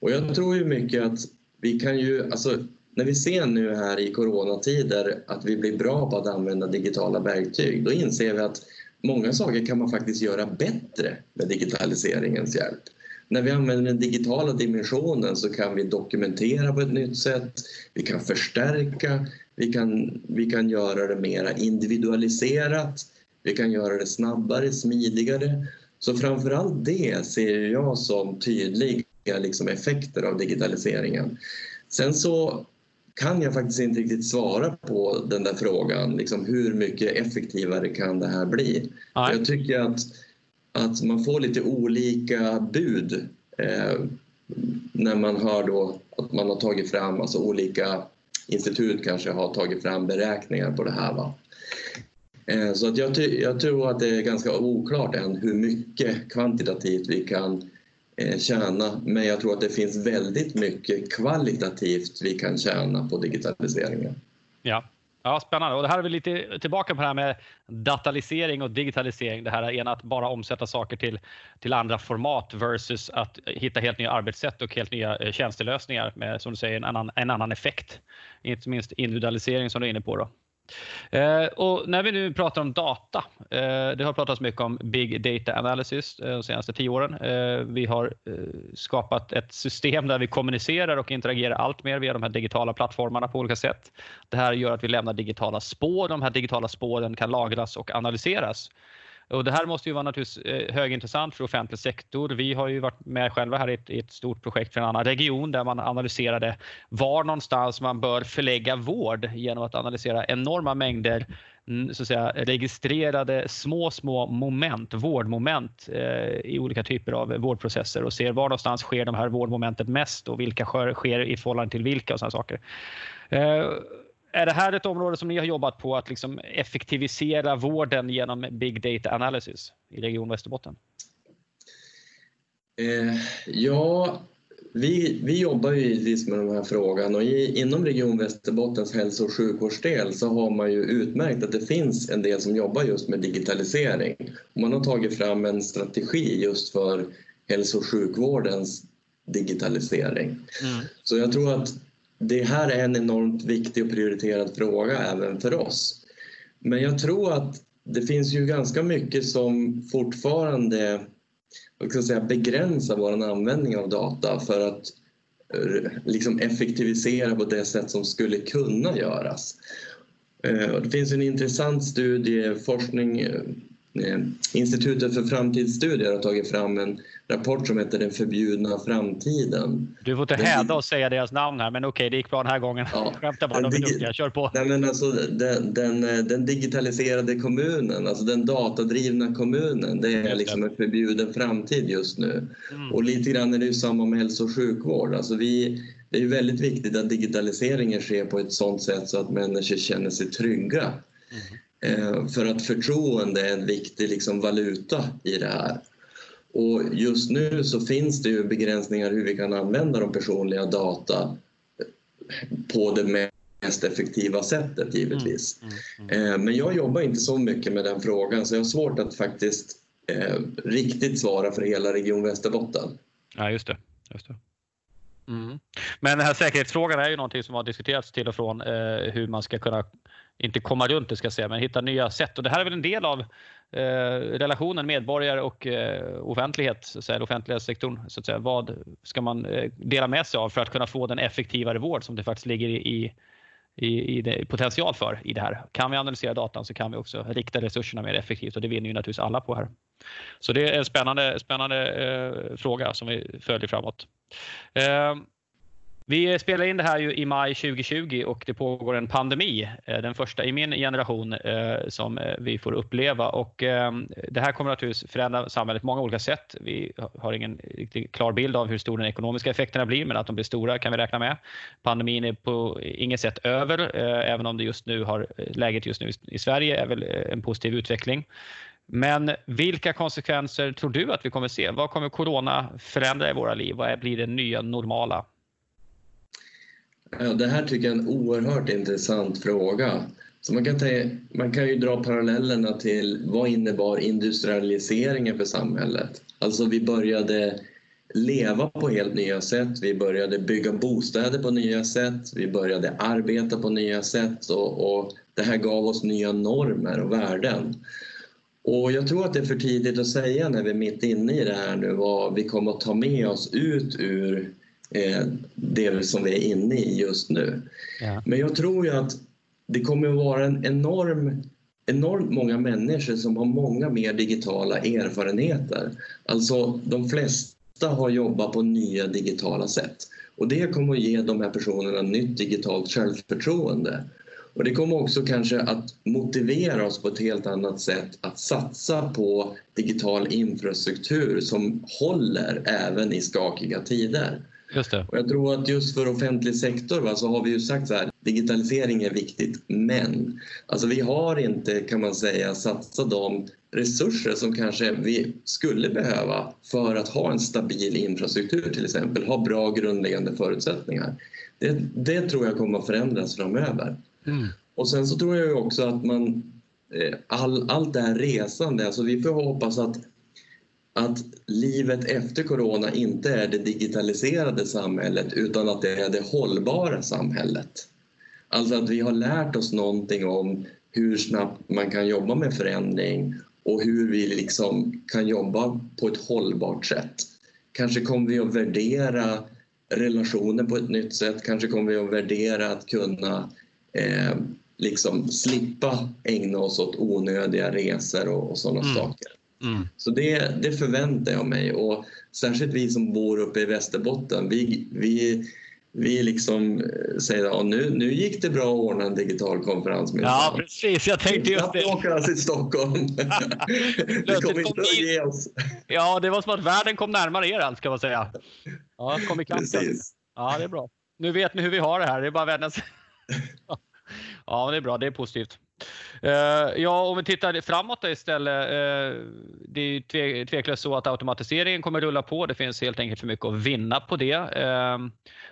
Och jag tror ju mycket att vi kan ju, alltså när vi ser nu här i coronatider att vi blir bra på att använda digitala verktyg, då inser vi att många saker kan man faktiskt göra bättre med digitaliseringens hjälp. När vi använder den digitala dimensionen så kan vi dokumentera på ett nytt sätt, vi kan förstärka, vi kan, vi kan göra det mer individualiserat, vi kan göra det snabbare, smidigare. Så framförallt det ser jag som tydliga liksom, effekter av digitaliseringen. Sen så kan jag faktiskt inte riktigt svara på den där frågan. Liksom hur mycket effektivare kan det här bli? Jag tycker att, att man får lite olika bud eh, när man hör då att man har tagit fram, alltså olika institut kanske har tagit fram beräkningar på det här. Va? Eh, så att jag, jag, tror att det är ganska oklart än hur mycket kvantitativt vi kan Eh, tjäna men jag tror att det finns väldigt mycket kvalitativt vi kan tjäna på digitaliseringen. Ja, Ja, spännande. Och det här är vi lite tillbaka på det här med datalisering och digitalisering. Det här ena att bara omsätta saker till, till andra format versus att hitta helt nya arbetssätt och helt nya eh, tjänstelösningar med, som du säger, en annan, en annan effekt. Inte minst individualisering som du är inne på. Då. Eh, och när vi nu pratar om data, eh, det har pratats mycket om Big Data Analysis eh, de senaste tio åren. Eh, vi har eh, skapat ett system där vi kommunicerar och interagerar allt mer via de här digitala plattformarna på olika sätt. Det här gör att vi lämnar digitala spår. De här digitala spåren kan lagras och analyseras. Och det här måste ju vara naturligtvis eh, högintressant för offentlig sektor. Vi har ju varit med själva här i ett, i ett, stort projekt för en annan region där man analyserade var någonstans man bör förlägga vård genom att analysera enorma mängder mm, så att säga, registrerade små, små moment, vårdmoment eh, i olika typer av vårdprocesser och ser var någonstans sker de här vårdmomenten mest och vilka sker i förhållande till vilka och sådana saker. Eh, är det här ett område som ni har jobbat på att liksom effektivisera vården genom Big Data Analysis i Region Västerbotten? Eh, ja, vi, vi jobbar ju givetvis med den här frågan och i, inom Region Västerbottens hälso och sjukvårdsdel så har man ju utmärkt att det finns en del som jobbar just med digitalisering. man har tagit fram en strategi just för hälso och sjukvårdens digitalisering. Mm. Så jag tror att det här är en enormt viktig och prioriterad fråga även för oss. Men jag tror att det finns ju ganska mycket som fortfarande ska säga, begränsar vår användning av data för att eh, liksom effektivisera på det sätt som skulle kunna göras. Eh, det finns en intressant studie, forskning eh, Institutet för framtidsstudier har tagit fram en rapport som heter Den förbjudna framtiden. Du får inte häda och säga deras namn här, men okej, det gick bra den här gången. Ja, [laughs] Skämtar bara, de är duktiga. Kör på. Nej, men alltså, den, den, den, digitaliserade kommunen, alltså den datadrivna kommunen, det är liksom en förbjuden framtid just nu. Mm. Och lite grann är det ju samma med hälso och sjukvård. Alltså vi, det är väldigt viktigt att digitaliseringen sker på ett sådant sätt så att människor känner sig trygga. Mm. Eh, för att förtroende är en viktig liksom, valuta i det här. Och just nu så finns det ju begränsningar hur vi kan använda de personliga data på det mest effektiva sättet givetvis. Mm, mm, mm. Eh, men jag jobbar inte så mycket med den frågan så jag har svårt att faktiskt eh, riktigt svara för hela Region Västerbotten. Ja, just det. Just det. Mm. Men den här säkerhetsfrågan är ju någonting som har diskuterats till och från eh, hur man ska kunna inte komma runt det ska jag säga, men hitta nya sätt. Och det här är väl en del av eh, relationen medborgare och eh, offentlighet, så att säga, offentliga sektorn. Så att säga. Vad ska man eh, dela med sig av för att kunna få den effektivare vård som det faktiskt ligger i, i, i det, potential för i det här. Kan vi analysera datan så kan vi också rikta resurserna mer effektivt och det vinner ju naturligtvis alla på här. Så det är en spännande, spännande eh, fråga som vi följer framåt. Eh, vi spelar in det här ju i maj 2020 och det pågår en pandemi, eh, den första i min generation eh, som eh, vi får uppleva och det här kommer naturligtvis förändra samhället på många olika sätt. Vi har ingen riktigt klar bild av hur stora de ekonomiska effekterna blir men att de blir stora kan vi räkna med. Pandemin är på inget sätt över även om det just nu har, läget just nu i Sverige är väl en positiv utveckling. Men vilka konsekvenser tror du att vi kommer se? Vad kommer corona förändra i våra liv? Vad blir det nya normala? Ja, det här tycker jag är en oerhört intressant fråga. Så man, kan ta, man kan ju dra parallellerna till vad innebar industrialiseringen för samhället? Alltså vi började leva på helt nya sätt, vi började bygga bostäder på nya sätt, vi började arbeta på nya sätt och, och det här gav oss nya normer och värden. Och jag tror att det är för tidigt att säga när vi är mitt inne i det här nu vad vi kommer att ta med oss ut ur det som vi är inne i just nu. Ja. Men jag tror ju att det kommer att vara en enorm enormt många människor som har många mer digitala erfarenheter. Alltså de flesta har jobbat på nya digitala sätt. Och det kommer att ge de här personerna nytt digitalt självförtroende. Och det kommer också kanske att motivera oss på ett helt annat sätt att satsa på digital infrastruktur som håller även i skakiga tider. Just det. Och jag tror att just för offentlig sektor va, så har vi ju sagt så här, digitalisering är viktigt, men alltså vi har inte kan man säga satsat de resurser som kanske vi skulle behöva för att ha en stabil infrastruktur till exempel, ha bra grundläggande förutsättningar. Det, det tror jag kommer att förändras framöver. Mm. Och sen så tror jag också att man eh, all, allt det här resande, alltså vi får hoppas att att livet efter corona inte är det digitaliserade samhället utan att det är det hållbara samhället. Alltså att vi har lärt oss någonting om hur snabbt man kan jobba med förändring och hur vi liksom kan jobba på ett hållbart sätt. Kanske kommer vi att värdera relationer på ett nytt sätt, kanske kommer vi att värdera att kunna eh, liksom slippa ägna oss åt onödiga resor och, och sådana mm. saker. Mm. Så det, det förväntar jag mig och särskilt vi som bor uppe i Västerbotten, vi, vi, vi liksom eh, säger att ja, nu, nu gick det bra att ordna en digital konferens. Med ja, precis. Jag tänkte just det. Vi åka till Stockholm. [laughs] vi kommer inte att ge oss. Ja, det var som att världen kom närmare er allt, ska man säga. Ja, kom i Precis. Ja, det är bra. Nu vet ni hur vi har det här. Det är bara att vända sig. [laughs] Ja, det är bra. Det är positivt. Eh, ja, om vi tittar framåt istället. Eh, det är tveklöst så att automatiseringen kommer rulla på. Det finns helt enkelt för mycket att vinna på det. Eh,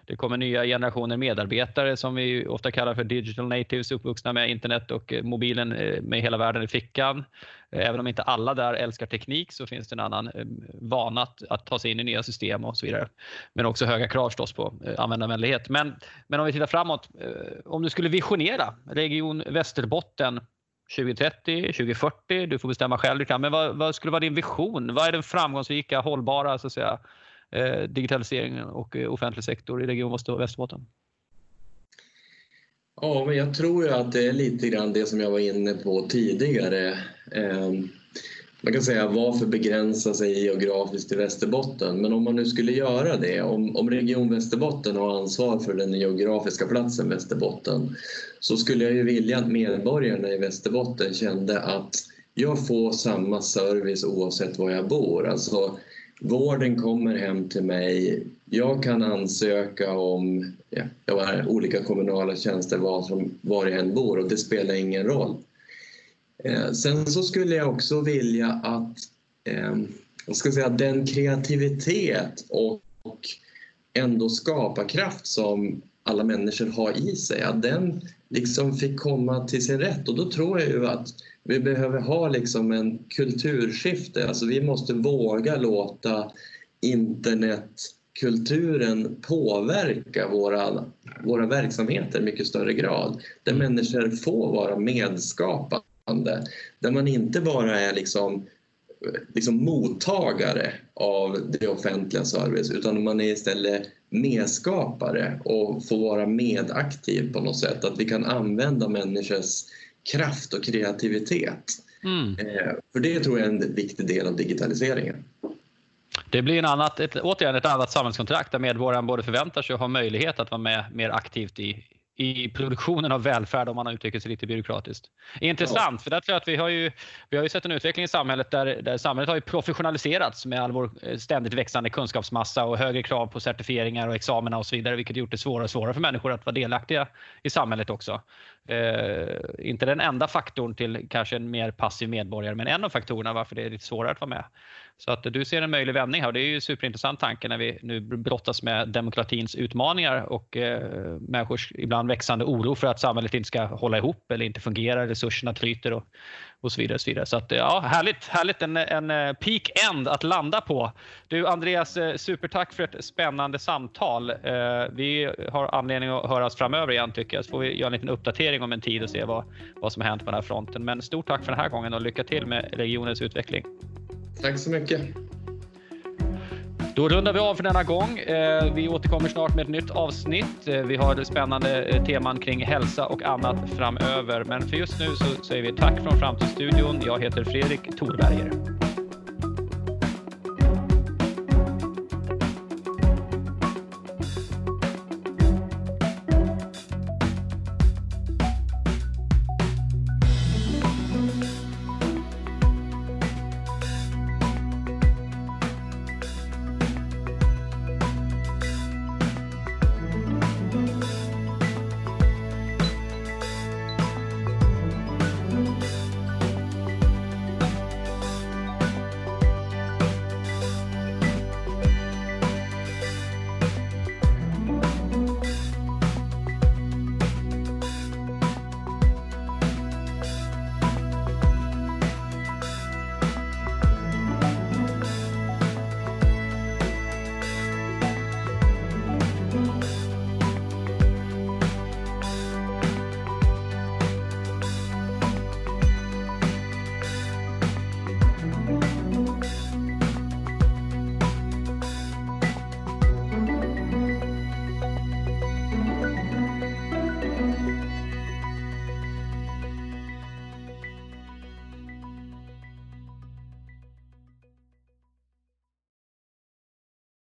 det kommer nya generationer medarbetare som vi ofta kallar för digital natives, uppvuxna med internet och mobilen med hela världen i fickan. Även om inte alla där älskar teknik så finns det en annan eh, vana att, att ta sig in i nya system och så vidare. Men också höga krav förstås på eh, användarvänlighet. Men, men om vi tittar framåt, eh, om du skulle visionera Region Västerbotten 2030, 2040, du får bestämma själv. Men vad, vad, skulle vara din vision? Vad är den framgångsrika, hållbara så att säga, digitaliseringen och offentlig sektor i Region Västerbotten? Ja, men jag tror ju att det är lite grann det som jag var inne på tidigare. Eh, man kan säga varför begränsa sig geografiskt till Västerbotten? Men om man nu skulle göra det, om, om Region Västerbotten har ansvar för den geografiska platsen Västerbotten så skulle jag ju vilja att medborgarna i Västerbotten kände att jag får samma service oavsett var jag bor. Alltså, vården kommer hem till mig. Jag kan ansöka om ja, olika kommunala tjänster var, som, var jag än bor och det spelar ingen roll. Eh, sen så skulle jag också vilja att eh, jag ska säga, den kreativitet och, och ändå skaparkraft som alla människor har i sig, att den liksom fick komma till sin rätt. Och då tror jag ju att vi behöver ha liksom en kulturskifte. Alltså vi måste våga låta internetkulturen påverka våra, våra verksamheter i mycket större grad. Där människor får vara medskapande. Där man inte bara är liksom liksom mottagare av det offentliga service utan man är istället medskapare och får vara medaktiv på något sätt. Att vi kan använda människors kraft och kreativitet. Mm. Eh, för det tror jag är en viktig del av digitaliseringen. Det blir en annat, ett, återigen ett annat samhällskontrakt där medborgaren både förväntar sig och har möjlighet att vara med mer aktivt i, i produktionen av välfärd om man uttrycker sig lite byråkratiskt. Intressant, ja. för där tror jag att vi har ju, vi har ju sett en utveckling i samhället där, där samhället har ju professionaliserats med all vår eh, ständigt växande kunskapsmassa och högre krav på certifieringar och examina och så vidare, vilket gjort det svårare och svårare för människor att vara delaktiga i samhället också. Eh, inte den enda faktorn till kanske en mer passiv medborgare, men en av faktorerna varför det är lite svårare att vara med. Så att du ser en möjlig vändning här och det är ju superintressant tanke när vi nu brottas med demokratins utmaningar och eh, människors ibland växande oro för att samhället inte ska hålla ihop eller inte fungera, resurserna tryter och, och så vidare. Och så vidare. Så att, eh, ja, härligt, härligt en, en eh, peak end att landa på. Du Andreas, eh, supertack för ett spännande samtal. Eh, vi har anledning att höras framöver igen tycker jag, så får vi göra en liten uppdatering om en tid och se vad, vad som har hänt på den här fronten. Men stort tack för den här gången och lycka till med regionens utveckling. Tack så mycket. Då rundar vi av för denna gång. Eh, vi återkommer snart med ett nytt avsnitt. Eh, vi har spännande eh, teman kring hälsa och annat framöver. Men för just nu så säger vi tack från Framtidsstudion. Jag heter Fredrik Thorberger.